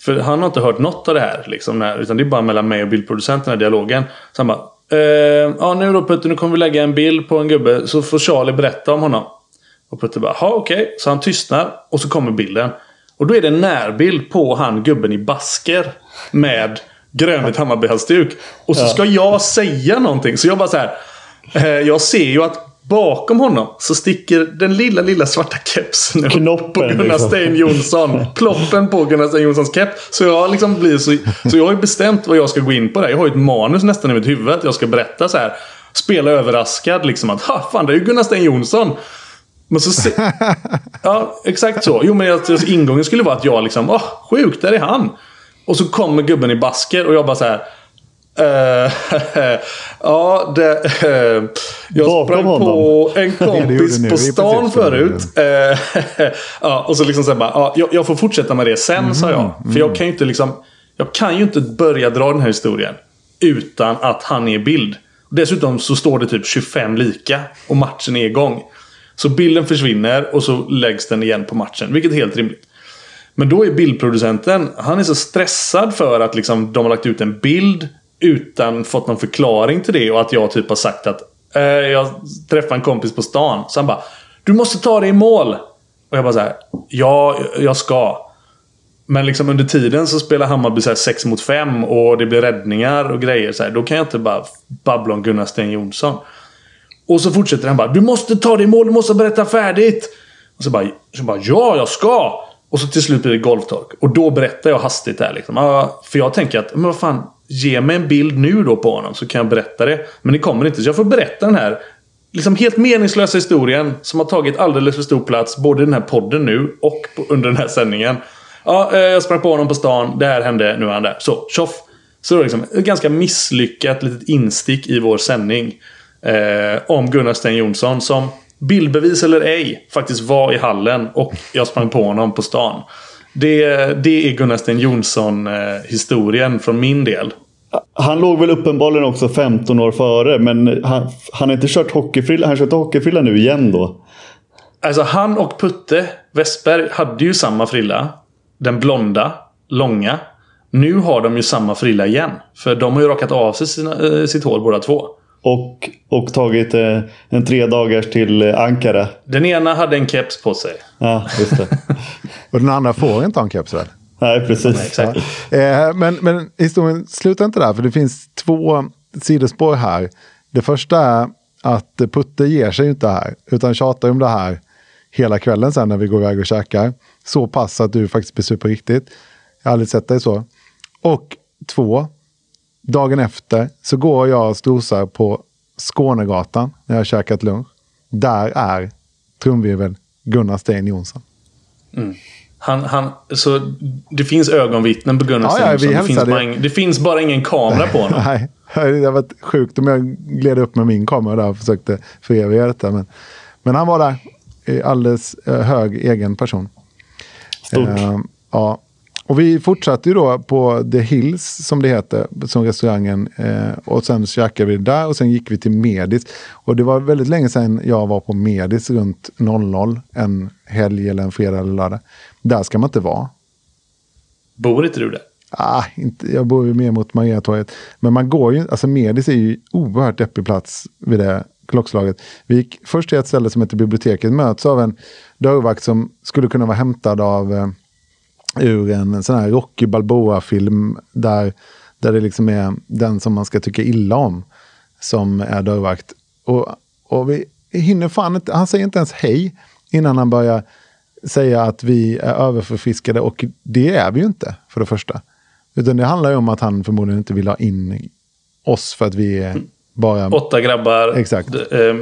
För han har inte hört något av det här. Liksom, när, utan det är bara mellan mig och bildproducenten, här dialogen. Så han bara, eh, ja nu då Putte, nu kommer vi lägga en bild på en gubbe. Så får Charlie berätta om honom. Och Putte bara, ja okej. Så han tystnar och så kommer bilden. Och då är det en närbild på han gubben i basker. Med grönvit Hammarbyhalsduk. Och så ska jag säga någonting. Så jag bara så här. Eh, jag ser ju att bakom honom så sticker den lilla, lilla svarta kepsen upp Knoppen, på Gunnar liksom. Stein Jonsson. Ploppen på Gunnar Stein Jonssons keps. Så jag liksom blir så... Så jag har ju bestämt vad jag ska gå in på där. Jag har ju ett manus nästan i mitt huvud. Att jag ska berätta så här. Spela överraskad liksom. Att ha, fan det är ju Gunnar Stein Jonsson. Men så se- Ja, exakt så. Jo, men att ingången skulle vara att jag liksom, åh, sjukt, där är han. Och så kommer gubben i basker och jag bara så här. Eh, ja, det, eh, jag Bakom sprang på honom. en det gjorde kompis på Det stan förut. Eh, ja, och så liksom så här bara, ja, jag, jag får fortsätta med det sen, sa jag. Mm, För jag kan ju inte liksom, jag kan ju inte börja dra den här historien utan att han är i bild. Dessutom så står det typ 25 lika och matchen är igång. Så bilden försvinner och så läggs den igen på matchen, vilket är helt rimligt. Men då är bildproducenten, han är så stressad för att liksom, de har lagt ut en bild utan fått någon förklaring till det och att jag typ har sagt att eh, jag träffade en kompis på stan. Så han bara Du måste ta dig i mål. Och jag bara så här, Ja, jag ska. Men liksom under tiden så spelar Hammarby så 6 mot 5 och det blir räddningar och grejer. Så här. Då kan jag inte bara babbla om Gunnar Sten Jonsson. Och så fortsätter han bara Du måste ta dig i mål, du måste berätta färdigt. Och så bara, så bara Ja, jag ska! Och så till slut blir det golftork. Och då berättar jag hastigt där liksom. för jag tänker att, men vad fan. Ge mig en bild nu då på honom så kan jag berätta det. Men det kommer inte. Så jag får berätta den här liksom helt meningslösa historien som har tagit alldeles för stor plats både i den här podden nu och på, under den här sändningen. Ja, eh, jag sprang på honom på stan. Det här hände, nu är han där. Så, tjoff! Så det var liksom ett ganska misslyckat litet instick i vår sändning. Eh, om Gunnar Sten Jonsson som bildbevis eller ej faktiskt var i hallen och jag sprang på honom på stan. Det, det är Gunnar Sten Jonsson-historien eh, från min del. Han låg väl uppenbarligen också 15 år före, men han, han har inte kört hockeyfrilla. Han kört hockeyfrilla nu igen då. Alltså han och Putte Westberg hade ju samma frilla. Den blonda, långa. Nu har de ju samma frilla igen. För de har ju rakat av sig sina, äh, sitt hår båda två. Och, och tagit eh, en tre dagars till eh, Ankara. Den ena hade en keps på sig. Ja, just det. och den andra får inte ha en keps väl? Nej, precis. Ja. Eh, men, men historien slutar inte där, för det finns två sidospår här. Det första är att Putte ger sig inte här, utan tjatar om det här hela kvällen sen när vi går iväg och käkar. Så pass att du faktiskt blir super riktigt. Jag har aldrig sett dig så. Och två, dagen efter så går jag och strosar på Skånegatan när jag har käkat lunch. Där är trumvirvel Gunnar Sten Jonsson. Mm. Han, han, så det finns ögonvittnen på Gunnar ja, ja, det, finns bara ing, det finns bara ingen kamera på honom. Nej, det hade varit sjukt om jag gled upp med min kamera där och försökte föreviga detta. Men, men han var där. Alldeles eh, hög egen person. Stort. Uh, ja. Och vi fortsatte ju då på The Hills som det heter, som restaurangen. Eh, och sen käkade vi där och sen gick vi till Medis. Och det var väldigt länge sedan jag var på Medis runt 00 en helg eller en fredag eller lördag. Där ska man inte vara. Bor inte du där? Ah, inte, jag bor ju mer mot Mariatorget. Men man går ju, alltså Medis är ju oerhört deppig plats vid det klockslaget. Vi gick först till ett ställe som heter biblioteket, möts av en dörrvakt som skulle kunna vara hämtad av eh, ur en sån här Rocky Balboa-film där, där det liksom är den som man ska tycka illa om som är dörrvakt. Och, och vi hinner fan inte, han säger inte ens hej innan han börjar säga att vi är överförfiskade och det är vi ju inte för det första. Utan det handlar ju om att han förmodligen inte vill ha in oss för att vi är mm bara... Åtta grabbar Exakt. Eh,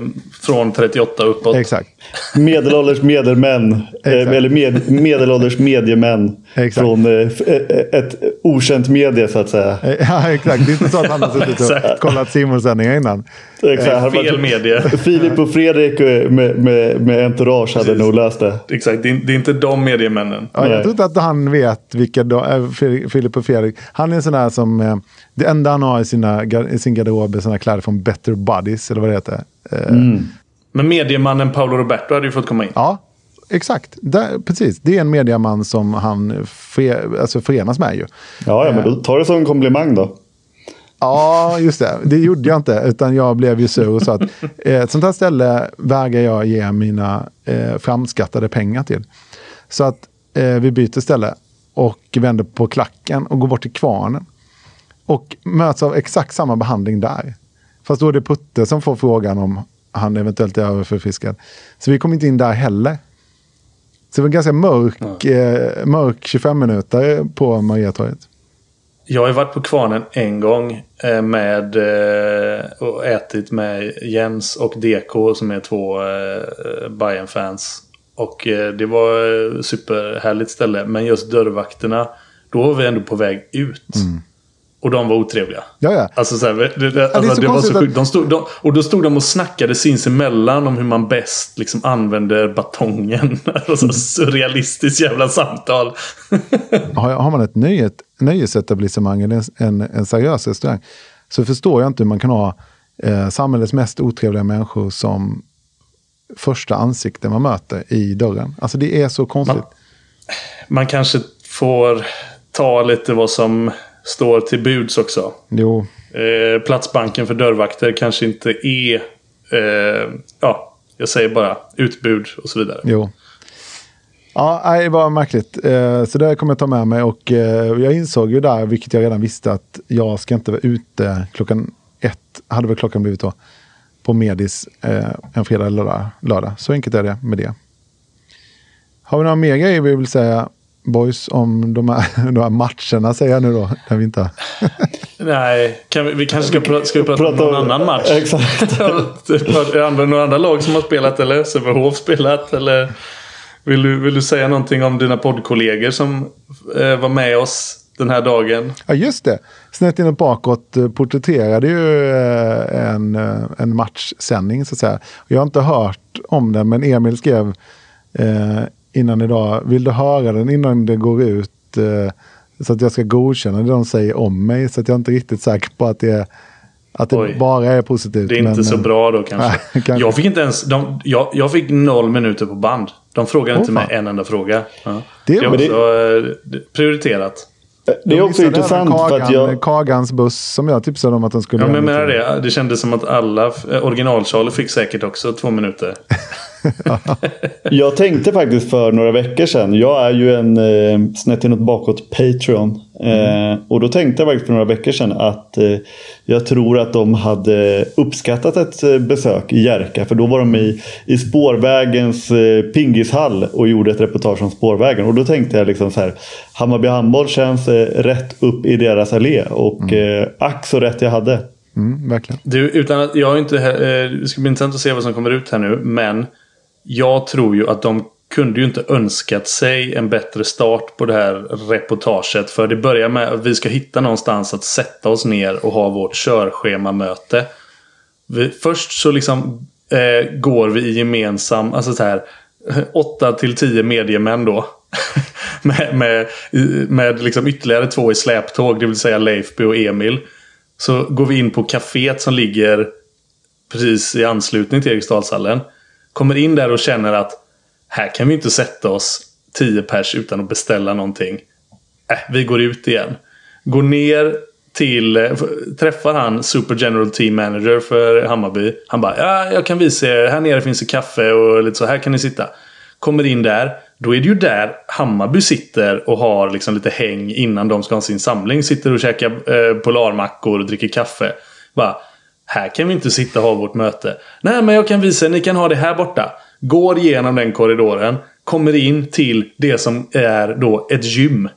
från 38 uppåt. Exakt. Medelålders medelmän. Eh, eller med, medelålders mediemän. Exakt. Från eh, eh, ett okänt medie så att säga. Eh, ja, exakt. Det är inte så att han har suttit och kollat Simon-sändningar innan. Exakt. Fel medie. Filip och Fredrik med, med, med entourage hade nog löst det. Exakt. Det är, det är inte de mediemännen. Ja, jag tror inte att han vet vilka de, Filip och Fredrik. Han är en sån där som... Det enda han har i, sina, i sin garderob är såna kläder från Better Buddies, eller vad det heter. Mm. Men mediemannen Paolo Roberto hade ju fått komma in. Ja, exakt. Där, precis. Det är en mediaman som han för, alltså förenas med ju. Ja, ja, men då tar det som en komplimang då. Ja, just det. Det gjorde jag inte, utan jag blev ju sur och sa att eh, ett sånt här ställe vägrar jag ge mina eh, framskattade pengar till. Så att eh, vi byter ställe och vänder på klacken och går bort till kvarnen. Och möts av exakt samma behandling där. Fast då är det Putte som får frågan om han eventuellt är överförfiskad. Så vi kom inte in där heller. Så det var en ganska mörk, ja. eh, mörk 25 minuter på Mariatorget. Jag har varit på Kvarnen en gång eh, med eh, och ätit med Jens och DK som är två eh, bayern fans Och det var superhärligt ställe. Men just dörrvakterna, då var vi ändå på väg ut. Mm. Och de var otrevliga. Ja, ja. Alltså, så här, det, det, alltså, det, det var så sjukt. De stod, de, och då stod de och snackade sinsemellan om hur man bäst liksom använder batongen. Alltså, surrealistiskt jävla samtal. har, har man ett nöjet, nöjesetablissemang eller en, en seriös restaurang så förstår jag inte hur man kan ha eh, samhällets mest otrevliga människor som första ansikte man möter i dörren. Alltså det är så konstigt. Man, man kanske får ta lite vad som står till buds också. Jo. Eh, platsbanken för dörrvakter kanske inte är, eh, ja, jag säger bara utbud och så vidare. Jo. Ja, det var märkligt. Eh, så det kommer jag ta med mig. Och eh, jag insåg ju där, vilket jag redan visste, att jag ska inte vara ute klockan ett, hade väl klockan blivit då, på Medis eh, en fredag eller lördag. Så enkelt är det med det. Har vi några mer grejer vi vill säga, boys, om de här, de här matcherna, säger jag nu då, när vi inte Nej, vi, vi, kanske ska, pra, ska vi prata, prata om någon annan match? Exakt. är det några andra lag som har spelat eller Sävehof spelat? Eller vill du, vill du säga någonting om dina poddkollegor som eh, var med oss den här dagen? Ja, just det. Snett inåt bakåt eh, porträtterade ju eh, en, eh, en matchsändning så att säga. Jag har inte hört om den, men Emil skrev eh, innan idag, vill du höra den innan det går ut? Eh, så att jag ska godkänna det de säger om mig. Så att jag är inte riktigt säker på att det är att det Oj. bara är positivt. Det är men, inte så bra då kanske. Nej, kanske. Jag fick inte ens... De, jag, jag fick noll minuter på band. De frågade oh, inte mig en enda fråga. Ja. Det, är också det, prioriterat. Det är också intressant Kagan, för att jag... Kagans buss som jag tipsade om att de skulle... Ja, men menar det. Det kändes som att alla... Original-Charlie fick säkert också två minuter. jag tänkte faktiskt för några veckor sedan. Jag är ju en eh, snett inåt bakåt Patreon. Mm. Eh, och då tänkte jag faktiskt för några veckor sedan att eh, jag tror att de hade uppskattat ett eh, besök i Järka. För då var de i, i spårvägens eh, pingishall och gjorde ett reportage om spårvägen. Och då tänkte jag liksom så här. Hammarby handboll känns eh, rätt upp i deras allé. Och mm. eh, ack så rätt jag hade. Mm, verkligen. Du, utan att jag inte... Eh, det ska bli intressant att se vad som kommer ut här nu. Men jag tror ju att de kunde ju inte önskat sig en bättre start på det här reportaget. För det börjar med att vi ska hitta någonstans att sätta oss ner och ha vårt körschemamöte. Vi, först så liksom eh, går vi i gemensam, alltså så här 8 till 10 mediemän då. med med, med liksom ytterligare två i släptåg, det vill säga Leifby och Emil. Så går vi in på kaféet som ligger precis i anslutning till Eriksdalshallen. Kommer in där och känner att här kan vi inte sätta oss tio pers utan att beställa någonting. Äh, vi går ut igen. Går ner till, eh, träffar han Super General Team Manager för Hammarby. Han bara, ja jag kan visa er, här nere finns det kaffe och lite så, här kan ni sitta. Kommer in där, då är det ju där Hammarby sitter och har liksom lite häng innan de ska ha sin samling. Sitter och käkar eh, polarmackor och dricker kaffe. Bara, här kan vi inte sitta och ha vårt möte. Nej, men jag kan visa er. Ni kan ha det här borta. Går igenom den korridoren. Kommer in till det som är då ett gym.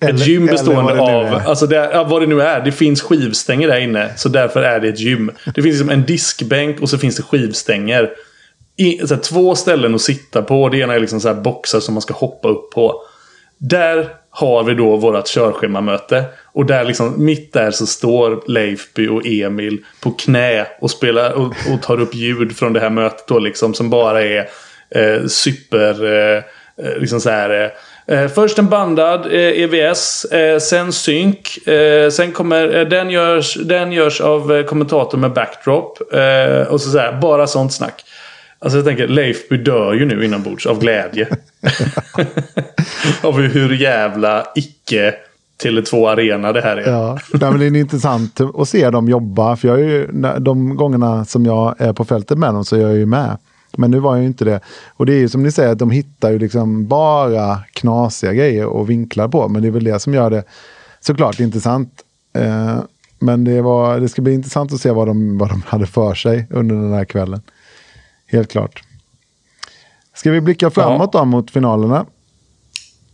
Eller, ett gym bestående av, alltså det, vad det nu är. Det finns skivstänger där inne. Så därför är det ett gym. Det finns liksom en diskbänk och så finns det skivstänger. I, här, två ställen att sitta på. Det ena är liksom så här boxar som man ska hoppa upp på. Där har vi då vårt körschemamöte. Och där liksom, mitt där så står Leifby och Emil på knä och spelar och, och tar upp ljud från det här mötet då liksom. Som bara är eh, super, eh, eh liksom så här. Eh, eh, först en bandad eh, EVS, eh, sen synk. Eh, sen kommer, eh, den, görs, den görs av eh, kommentator med backdrop. och så, så här, bara sånt snack. Alltså jag tänker, Leifby dör ju nu inombords av glädje. av hur jävla icke Tele2 Arena det här är. Ja, men det är intressant att se dem jobba. För jag är ju, de gångerna som jag är på fältet med dem så är jag ju med. Men nu var jag ju inte det. Och det är ju som ni säger att de hittar ju liksom bara knasiga grejer och vinklar på. Men det är väl det som gör det såklart intressant. Eh, men det, var, det ska bli intressant att se vad de, vad de hade för sig under den här kvällen. Helt klart. Ska vi blicka framåt ja. då mot finalerna?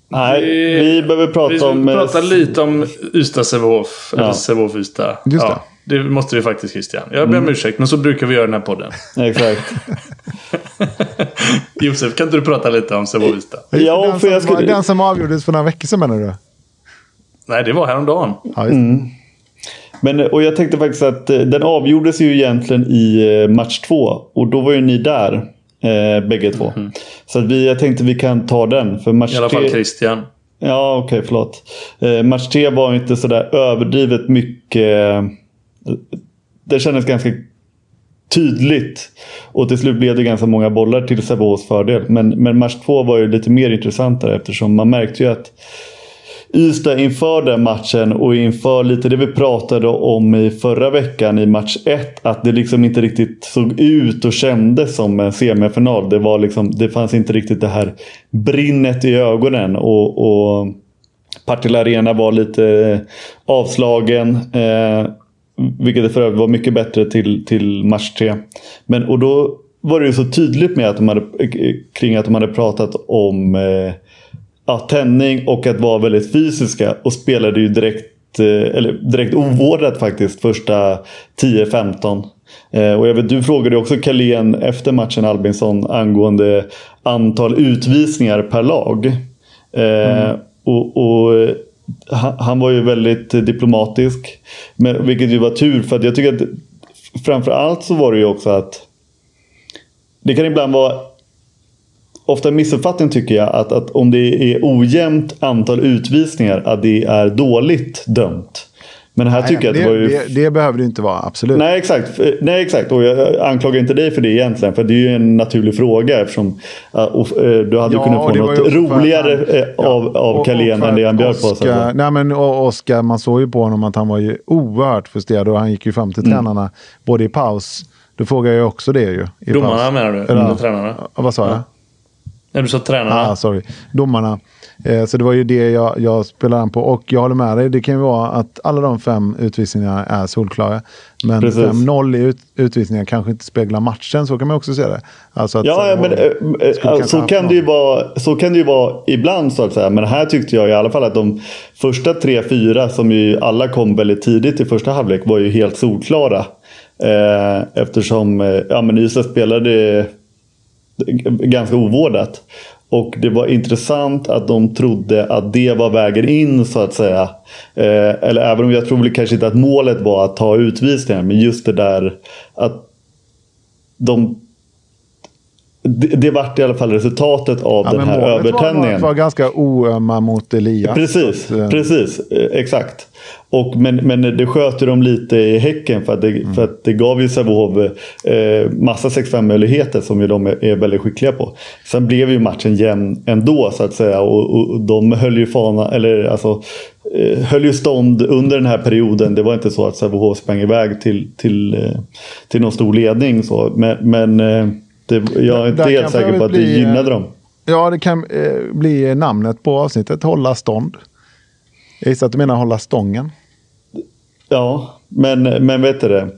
Nej, vi, vi behöver prata vi om... Vi prata lite om Ystad Sävehof. Ja. Eller Sävehof Ystad. Just ja, det. det måste vi faktiskt Christian. Jag ber om mm. ursäkt, men så brukar vi göra den här podden. Exakt. Josef, kan inte du prata lite om Sävehof Ystad? Ja, för jag skulle... den som avgjordes för några veckor sedan menar du? Nej, det var häromdagen. Ja, mm. Men, och jag tänkte faktiskt att eh, den avgjordes ju egentligen i eh, match två. Och då var ju ni där. Eh, bägge två. Mm. Så att vi, jag tänkte vi kan ta den. För match I alla fall. Christian. Ja, okej, okay, förlåt. Eh, match tre var inte sådär överdrivet mycket. Eh, det kändes ganska tydligt. Och till slut blev det ganska många bollar till Sävehofs fördel. Men, men match två var ju lite mer intressantare eftersom man märkte ju att Ystad inför den matchen och inför lite det vi pratade om i förra veckan i match 1. Att det liksom inte riktigt såg ut och kändes som en semifinal. Det, var liksom, det fanns inte riktigt det här brinnet i ögonen. och, och Partille Arena var lite eh, avslagen. Eh, vilket för övrigt var mycket bättre till, till match 3. Men, och då var det ju så tydligt med att de hade, eh, kring att de hade pratat om eh, ja, tändning och att vara väldigt fysiska och spelade ju direkt, eh, eller direkt ovårdat faktiskt första 10-15. Eh, och jag vet, du frågade också Carlén efter matchen Albinsson angående antal utvisningar per lag. Eh, mm. och, och han var ju väldigt diplomatisk. Men, vilket ju var tur för att jag tycker att framförallt så var det ju också att det kan ibland vara ofta en missuppfattning tycker jag att, att om det är ojämnt antal utvisningar att det är dåligt dömt. Men här Nej, tycker jag det, att det var ju... Det, det, behöver det inte vara, absolut. Nej exakt. Nej, exakt. Och jag anklagar inte dig för det egentligen. För det är ju en naturlig fråga eftersom och, uh, du hade ja, kunnat få något roligare han, eh, av, ja, av Carlén än det han bjöd på. Sig. Nej men Oskar, man såg ju på honom att han var ju oerhört frustrerad och han gick ju fram till mm. tränarna både i paus då frågar jag också det ju. Domarna menar du? Eller tränarna? Vad sa jag? När du sa tränarna? Ah, sorry. Domarna. Eh, så det var ju det jag, jag spelade an på. Och jag håller med dig. Det kan ju vara att alla de fem utvisningarna är solklara. Men 5-0 i ut, utvisningar kanske inte speglar matchen. Så kan man också se det. Alltså att, ja, men, äh, så, kan det ju vara, så kan det ju vara ibland så att säga. Men här tyckte jag i alla fall att de första tre, fyra som ju alla kom väldigt tidigt i första halvlek var ju helt solklara. Eh, eftersom eh, ja, men Ystad spelade ganska ovårdat. Och det var intressant att de trodde att det var vägen in så att säga. Eh, eller även om jag tror väl kanske inte att målet var att ta utvisningar. Men just det där att de det, det vart i alla fall resultatet av ja, den här övertändningen. Var, var ganska oömma mot Elias. Precis, att, precis. Exakt. Och, men, men det sköter de lite i Häcken för att det, mm. för att det gav ju Sävehof eh, massa 6-5 möjligheter som ju de är, är, väldigt skickliga på. Sen blev ju matchen jämn ändå så att säga och, och de höll ju fana, eller alltså eh, höll ju stånd under den här perioden. Det var inte så att Sävehof sprang iväg till, till, eh, till någon stor ledning. Så. Men, men eh, det, jag är inte helt säker på att bli, det gynnade dem. Ja, det kan eh, bli namnet på avsnittet, Hålla stånd. Jag gissar att du menar hålla stången. Ja, men, men vet du det.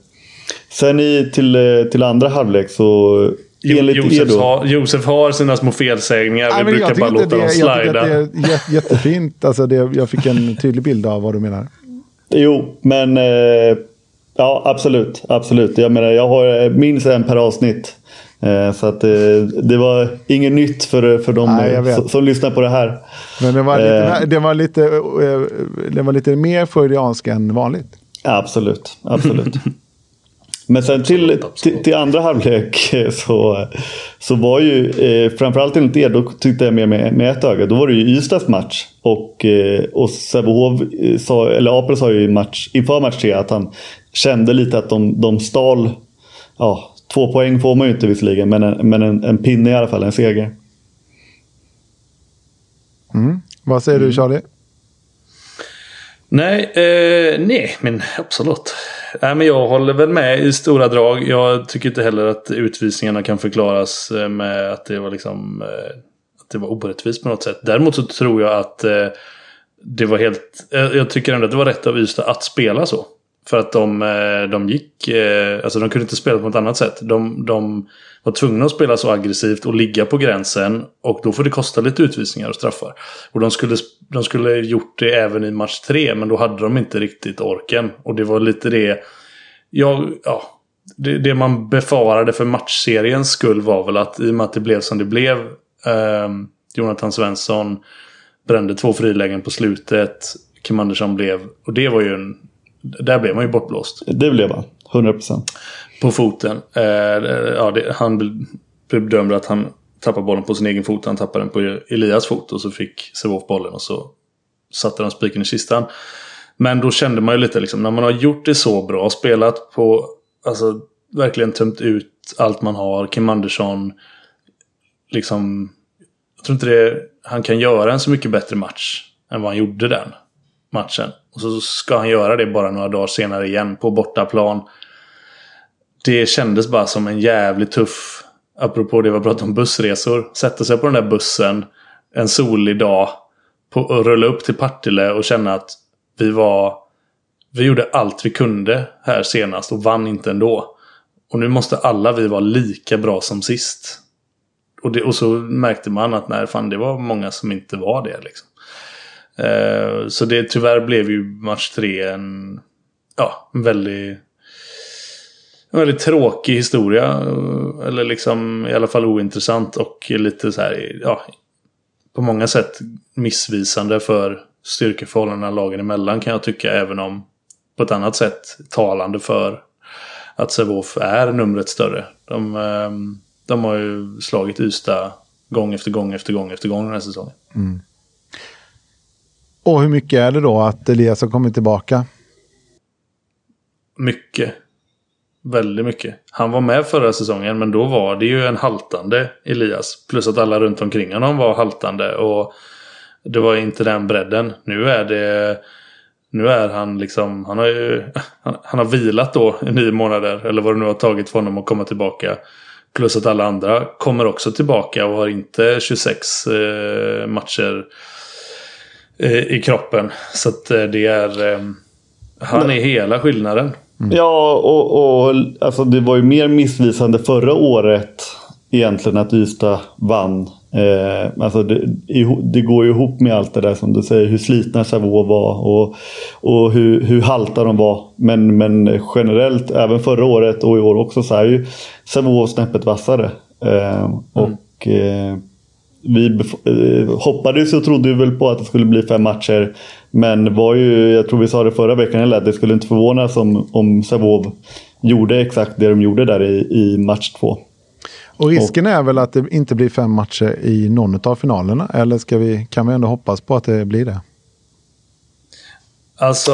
Sen i, till, till andra halvlek så enligt Josef, har, Josef har sina små felsägningar. Nej, vi brukar bara låta dem slida. Jag tycker att det är jättefint. Alltså det, jag fick en tydlig bild av vad du menar. Jo, men eh, ja absolut. absolut. Jag menar, jag har minst en per avsnitt. Eh, så att det, eh, det var inget nytt för, för de Nej, som, som lyssnar på det här. Men det var lite, eh. det var lite, det var lite mer freudiansk än vanligt. Absolut, absolut. Men sen till, till, till, andra halvlek så, så var ju eh, framförallt enligt er, då tyckte jag med, med, med ett öga, då var det ju Ystads match. Och, eh, och Sävehof sa, eller Apel sa ju i match, inför match 3 att han kände lite att de, de stal ja, Två poäng får man ju inte visserligen, men en, men en, en pinne i alla fall, en seger. Mm. Vad säger mm. du Charlie? Nej, eh, nej, men absolut. Nej, men jag håller väl med i stora drag. Jag tycker inte heller att utvisningarna kan förklaras eh, med att det var liksom eh, att det var orättvist på något sätt. Däremot så tror jag att eh, det var helt... Jag tycker ändå att det var rätt av Ystad att spela så. För att de, eh, de gick, eh, alltså de kunde inte spela på något annat sätt. De, de var tvungna att spela så aggressivt och ligga på gränsen. Och då får det kosta lite utvisningar och straffar. Och de skulle, de skulle gjort det även i match tre. Men då hade de inte riktigt orken. Och det var lite det. ja, ja, det, det man befarade för matchseriens skull var väl att i och med att det blev som det blev. Eh, Jonathan Svensson brände två frilägen på slutet. Kim Andersson blev, och det var ju en där blev man ju bortblåst. Det blev han. 100%. På foten. Eh, ja, det, han bedömde att han tappade bollen på sin egen fot. Han tappade den på Elias fot. Och så fick Sävehof bollen och så satte de spiken i kistan. Men då kände man ju lite liksom, när man har gjort det så bra, spelat på, alltså verkligen tömt ut allt man har. Kim Andersson, liksom, jag tror inte det, han kan göra en så mycket bättre match än vad han gjorde den matchen. Och så ska han göra det bara några dagar senare igen på bortaplan. Det kändes bara som en jävligt tuff, apropå det vi pratade om bussresor. Sätta sig på den där bussen en solig dag på, och rulla upp till Partille och känna att vi var... Vi gjorde allt vi kunde här senast och vann inte ändå. Och nu måste alla vi vara lika bra som sist. Och, det, och så märkte man att nej, fan, det var många som inte var det. Liksom. Eh, så det tyvärr blev ju match tre en, ja, en väldigt, en väldigt tråkig historia. Eh, eller liksom i alla fall ointressant och lite så här, ja, på många sätt missvisande för styrkeförhållandena lagen emellan kan jag tycka. Även om på ett annat sätt talande för att Sävehof är numret större. De, eh, de har ju slagit Ystad gång efter gång efter gång efter gång den här säsongen. Mm. Och hur mycket är det då att Elias har kommit tillbaka? Mycket. Väldigt mycket. Han var med förra säsongen men då var det ju en haltande Elias. Plus att alla runt omkring honom var haltande. Och det var inte den bredden. Nu är det... Nu är han liksom... Han har ju... Han, han har vilat då i nio månader. Eller vad det nu har tagit för honom att komma tillbaka. Plus att alla andra kommer också tillbaka och har inte 26 eh, matcher eh, i kroppen. Så att eh, det är... Eh, han är hela skillnaden. Mm. Ja, och, och alltså det var ju mer missvisande förra året egentligen att Ystad vann. Eh, alltså det, det, går ju ihop med allt det där som du säger, hur slitna Chavot var och, och hur, hur halta de var. Men, men generellt, även förra året och i år också, så är ju Chavot snäppet vassare. Eh, och eh, vi eh, hoppades och trodde väl på att det skulle bli fem matcher. Men var ju, jag tror vi sa det förra veckan, eller att det skulle inte förvånas om, om Savov gjorde exakt det de gjorde där i, i match två. Och risken och, är väl att det inte blir fem matcher i någon av finalerna? Eller ska vi, kan vi ändå hoppas på att det blir det? Alltså,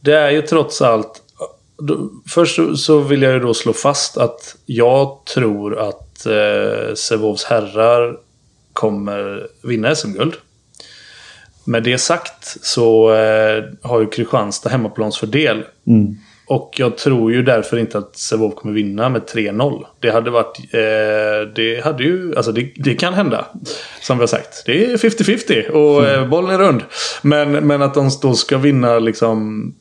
det är ju trots allt... Först så vill jag ju då slå fast att jag tror att eh, Sävehofs herrar kommer vinna SM-guld. Med det sagt så eh, har ju Kristianstad hemmaplansfördel. Mm. Och jag tror ju därför inte att Sävehof kommer vinna med 3-0. Det hade varit... Eh, det hade ju... Alltså det, det, kan hända. Som vi har sagt. Det är 50-50 och mm. eh, bollen är rund. Men, men att de då ska vinna liksom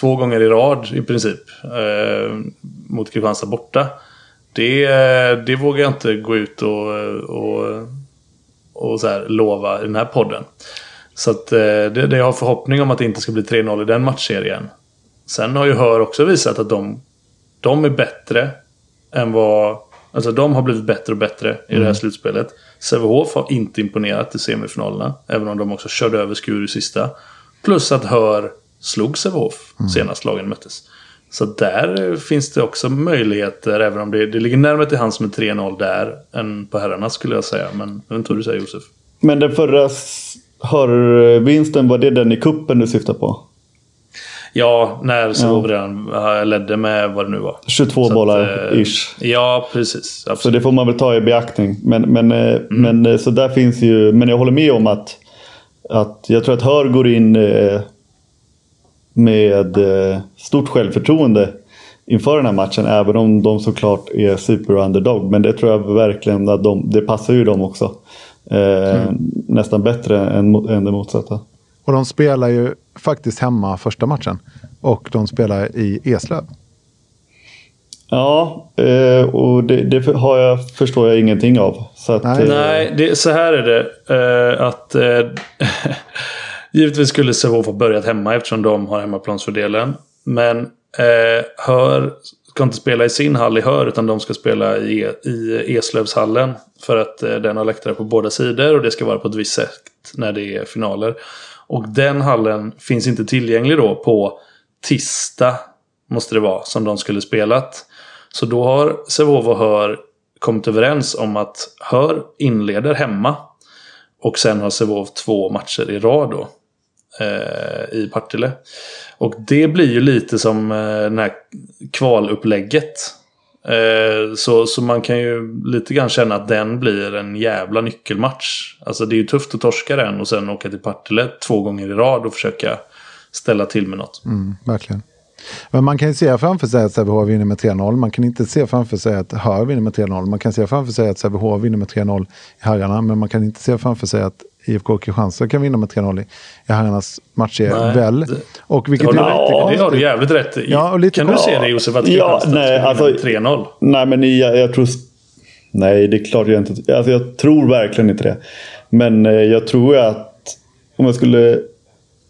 två gånger i rad i princip. Eh, mot Kristianstad borta. Det, det vågar jag inte gå ut och, och, och så här lova i den här podden. Så att, eh, det, det jag har förhoppning om att det inte ska bli 3-0 i den matchserien. Sen har ju Hör också visat att de, de är bättre än vad... Alltså de har blivit bättre och bättre i mm. det här mm. slutspelet. Sävehof har inte imponerat i semifinalerna. Även om de också körde över Skur i sista. Plus att Hör slog Sävehof mm. senast lagen möttes. Så där finns det också möjligheter, även om det, det ligger närmare till hands med 3-0 där än på herrarna skulle jag säga. Men jag vet inte vad du säger Josef. Men den förra hörvinsten, var det den i kuppen du syftar på? Ja, när Sävehof ja. redan ledde med vad det nu var. 22 så bollar att, eh, ish. Ja, precis. Absolut. Så det får man väl ta i beaktning. Men, men, eh, mm. men eh, så där finns ju, men jag håller med om att, att jag tror att Hör går in med stort självförtroende inför den här matchen. Även om de såklart är super underdog. Men det tror jag verkligen att de, det passar ju dem också. Eh, mm. Nästan bättre än, än det motsatta. Och de spelar ju faktiskt hemma första matchen. Och de spelar i Eslöv. Ja, eh, och det, det, har jag, förstår jag ingenting av. Så att, Nej, eh, Nej det, så här är det. Eh, att Givetvis skulle Sävehof ha börjat hemma eftersom de har hemmaplansfördelen. Men eh, Hör ska inte spela i sin hall i Hör utan de ska spela i, e, i Eslövshallen. För att eh, den har läktare på båda sidor och det ska vara på ett visst sätt när det är finaler. Och den hallen finns inte tillgänglig då på tisdag. Måste det vara som de skulle spelat. Så då har Sävehof och Hör kommit överens om att Hör inleder hemma. Och sen har Sävehof två matcher i rad då. Eh, I Partille. Och det blir ju lite som eh, det här kvalupplägget. Eh, så, så man kan ju lite grann känna att den blir en jävla nyckelmatch. Alltså det är ju tufft att torska den och sen åka till Partille två gånger i rad och försöka ställa till med något. Mm, verkligen. Men man kan ju se framför sig att Sävehof vinner med 3-0. Man kan inte se framför sig att Hör vinner med 3-0. Man kan se framför sig att Sävehof vinner med 3-0 i herrarna. Men man kan inte se framför sig att IFK Kristianstad kan vinna med 3-0 i, i herrarnas matcher Nej, väl. Och vilket Det är lite det har du jävligt rätt i. Ja, och lite kan du se det Josef? Att Ja, nej, alltså- vinna med 3-0? Nej, men jag, jag tror... Nej, det är klart jag inte... Alltså jag tror verkligen inte det. Men eh, jag tror att om jag skulle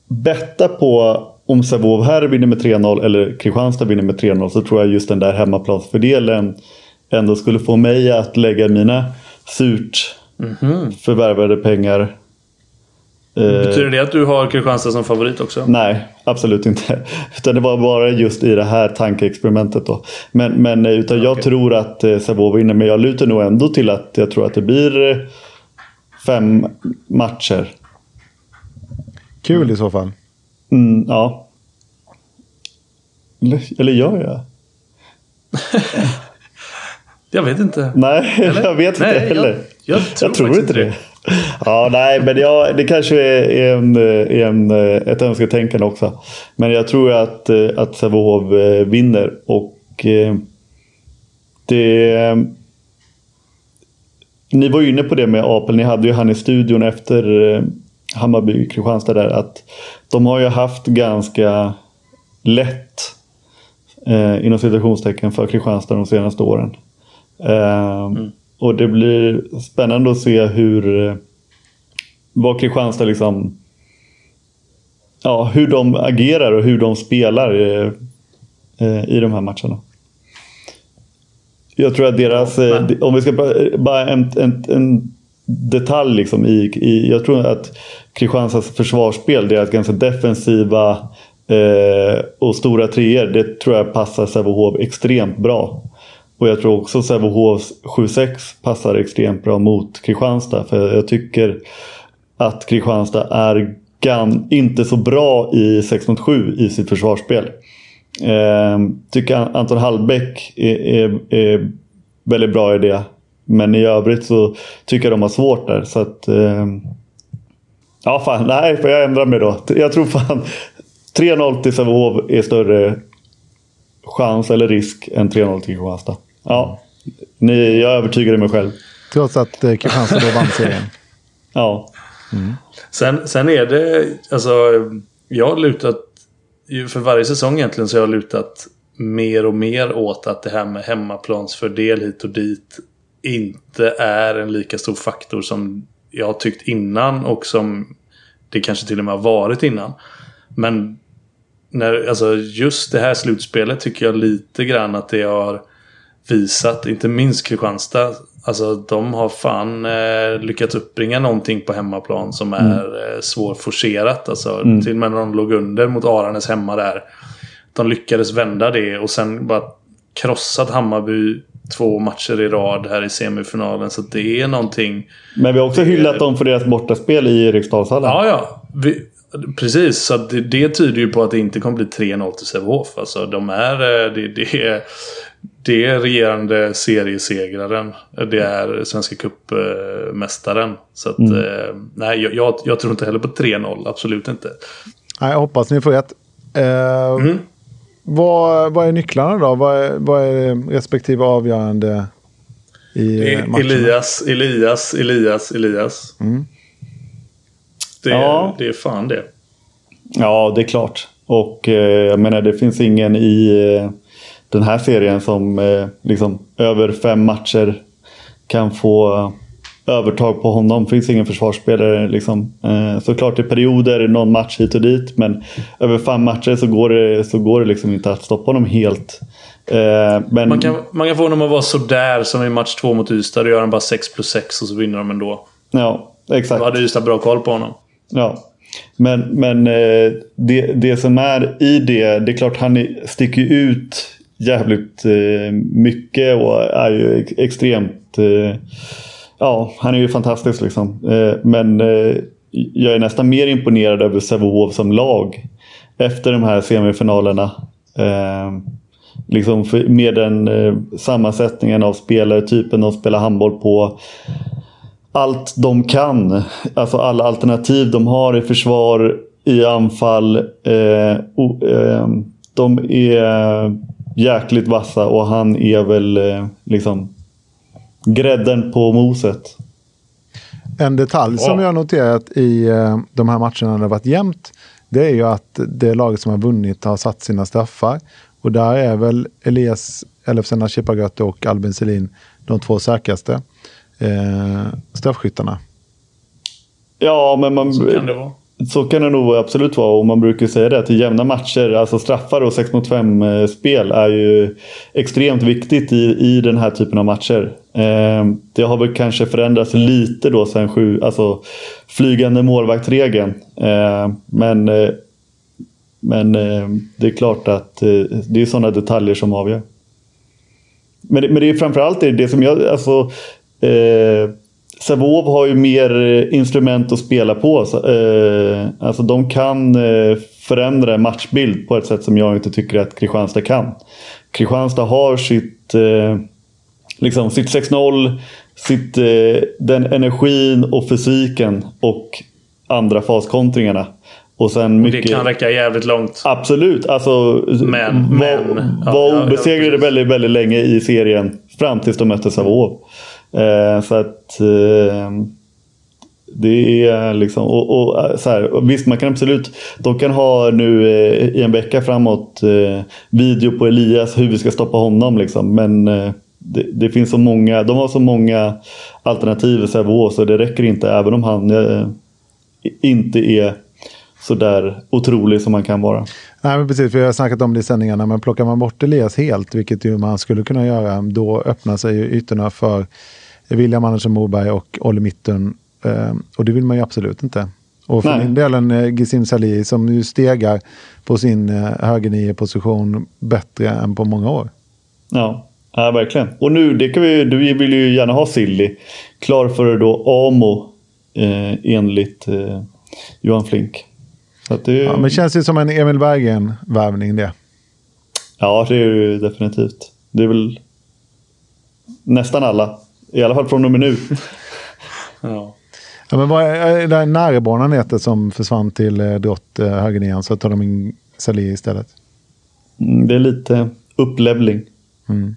betta på om Sävehof här vinner med 3-0 eller Kristianstad vinner med 3-0 så tror jag just den där hemmaplansfördelen ändå skulle få mig att lägga mina surt förvärvade pengar. Eh, Betyder det att du har Kristianstad som favorit också? Nej, absolut inte. Utan det var bara just i det här tankeexperimentet då. Men, men eh, utan jag tror att eh, Sävehof vinner. Men jag lutar nog ändå till att jag tror att det blir fem matcher. Kul i så fall. Mm, ja. Eller, eller gör jag? Jag vet inte. Nej, jag vet inte Nej, jag- heller. jag tror tror faktiskt inte inte det. Ja, nej, men jag, det kanske är en, en, ett önsketänkande också. Men jag tror att, att Sävehof vinner. Och eh, det... Eh, ni var ju inne på det med Apel. Ni hade ju han i studion efter eh, Hammarby Kristianstad där. Att de har ju haft ganska lätt eh, inom citationstecken för Kristianstad de senaste åren. Eh, mm. Och det blir spännande att se hur eh, vad Kristianstad liksom ja, hur de agerar och hur de spelar eh, eh, i de här matcherna. Jag tror att deras, om vi ska bara, bara en, en, en detalj liksom i, i, jag tror att Kristianstads försvarsspel, deras ganska defensiva eh, och stora treor, det tror jag passar Sävehof extremt bra. Och jag tror också Sävehofs 7-6 passar extremt bra mot Kristianstad. För jag tycker att Kristianstad är gan, inte så bra i 6 mot 7 i sitt försvarsspel. Eh, tycker Anton Hallbäck är, är, är väldigt bra i det. Men i övrigt så tycker jag de har svårt där. Så att, eh, ja, fan, nej, får jag ändra mig då. Jag tror fan 3-0 till Sävehof är större chans eller risk än 3-0 till Kristianstad. Ja, ni, jag övertygade mig själv. Trots att eh, Kristianstad då vann serien. Ja, Sen, sen är det, alltså, jag har lutat, för varje säsong egentligen så har jag lutat mer och mer åt att det här med hemmaplansfördel hit och dit inte är en lika stor faktor som jag har tyckt innan och som det kanske till och med har varit innan. Men när, alltså just det här slutspelet tycker jag lite grann att det har visat, inte minst Kristianstad. Alltså de har fan eh, lyckats uppbringa någonting på hemmaplan som är eh, svårforcerat. Alltså till och med när de låg under mot Aranäs hemma där. De lyckades vända det och sen bara krossat Hammarby två matcher i rad här i semifinalen. Så det är någonting. men vi har också hyllat dem för deras bortaspel i Eriksdalshallen. Ja, ja. Vi, precis, så det, det tyder ju på att det inte kommer bli 3-0 till Sävehof. Alltså de är... eh, Det, det är det är regerande seriesegraren. Det är Svenska cupmästaren. Så att, eh, nej, jag, jag, tror inte heller på 3-0. Absolut inte. Nej, jag hoppas ni får rätt. Eh, vad, vad är nycklarna då? Vad är, vad är respektive avgörande i eh, är matcherna? Elias, Elias, Elias, Elias. Det, är, Ja. det är fan det. Ja, det är klart. Och eh, jag menar, det finns ingen i eh, den här serien som eh, liksom över fem matcher kan få övertag på honom. Det finns ingen försvarsspelare. Liksom. Eh, såklart i perioder, någon match hit och dit. Men över fem matcher så går det, så går det liksom inte att stoppa honom helt. Eh, men, Man kan, man kan få honom att vara sådär som i match två mot Ystad. Då gör han bara 6 plus 6 och så vinner de ändå. Ja, exakt. Då hade Ystad bra koll på honom. Ja. Men, men eh, det, det som är i det, det är klart han sticker ju ut jävligt eh, mycket och är ju extremt... Eh, ja, han är ju fantastisk liksom. Men jag är nästan mer imponerad över Sävehof som lag efter de här semifinalerna. Liksom med den sammansättningen av spelare, typen de spelar handboll på. Allt de kan, alltså alla alternativ de har i försvar, i anfall. Eh, o, eh, de är jäkligt vassa och han är väl eh, liksom grädden på moset. En detalj som jag noterat i eh, de här matcherna när det varit jämnt, det är ju att det laget som har vunnit har satt sina straffar. Och där är väl Elias Elfsena Chipagöte och Albin Selin de två säkraste eh, straffskyttarna. Ja, men man... Så kan det vara. Så kan det nog absolut vara och man brukar säga det att i jämna matcher, alltså straffar och 6 mot 5 eh, spel är ju extremt viktigt i, i den här typen av matcher. Eh, det har väl kanske förändrats lite då sen sju, alltså flygande målvaktregeln. Eh, men eh, men eh, det är klart att eh, det är sådana detaljer som avgör. Men, men det är framförallt det, det som jag, alltså Savov har ju mer instrument att spela på. Så, eh, alltså de kan eh, förändra matchbild på ett sätt som jag inte tycker att Kristianstad kan. Kristianstad har sitt, eh, liksom sitt 6-0, sitt, eh, den energin och fysiken och andra faskontringarna. Och sen mycket... Det kan räcka jävligt långt. Absolut. Alltså, men, var, men, var ja, obesegrade ja, väldigt, väldigt länge i serien. Fram tills de mötte Savov. Eh, så att eh, det är liksom, och, och, eh, så här, visst man kan absolut, de kan ha nu eh, i en vecka framåt eh, video på Elias hur vi ska stoppa honom liksom. Men eh, det, det, finns så många, de har så många alternativ i Sävehof så det räcker inte även om han eh, inte är så där otrolig som man kan vara. Nej, men precis. Vi har snackat om det i sändningarna. Men plockar man bort Elias helt, vilket ju man skulle kunna göra, då öppnar sig ytorna för William Andersson Moberg och Olle Mitten. Eh, och det vill man ju absolut inte. Och för Nej. min del en eh, Gissim Salih som ju stegar på sin eh, högernio-position bättre än på många år. Ja, ja verkligen. Och nu, det kan vi, du vill ju gärna ha Silly. Klar för då Amo eh, enligt eh, Johan Flink. Det, ja, men det känns ju som en Emil Berggren-värvning det. Ja, det är ju definitivt. Det är väl nästan alla. I alla fall från nummer nu. ja. Ja, men vad är det Närebanan heter som försvann till eh, Drott eh, högernian så tar de in Salih istället? Mm, det är lite upplevling. Mm.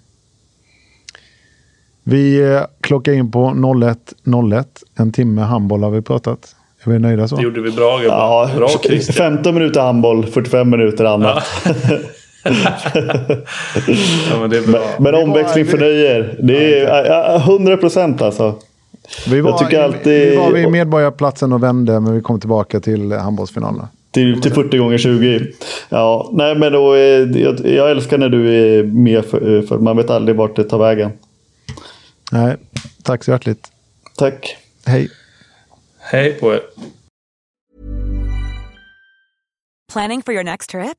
Vi eh, klockar in på 01.01. En timme handboll har vi pratat. Är vi nöjda så? Det gjorde vi bra gubbar. Ja, bra, 15 minuter handboll, 45 minuter annat. Ja. ja, men, det är bra. men, men omväxling förnöjer. Det är 100 procent alltså. Vi var, jag alltid... vi var vid Medborgarplatsen och vände, men vi kom tillbaka till handbollsfinalerna. Till, till 40 gånger 20. Ja, nej men då, jag, jag älskar när du är med för, för man vet aldrig vart det tar vägen. Nej, tack så hjärtligt. Tack. Hej. Hej på er. Planning for your next trip?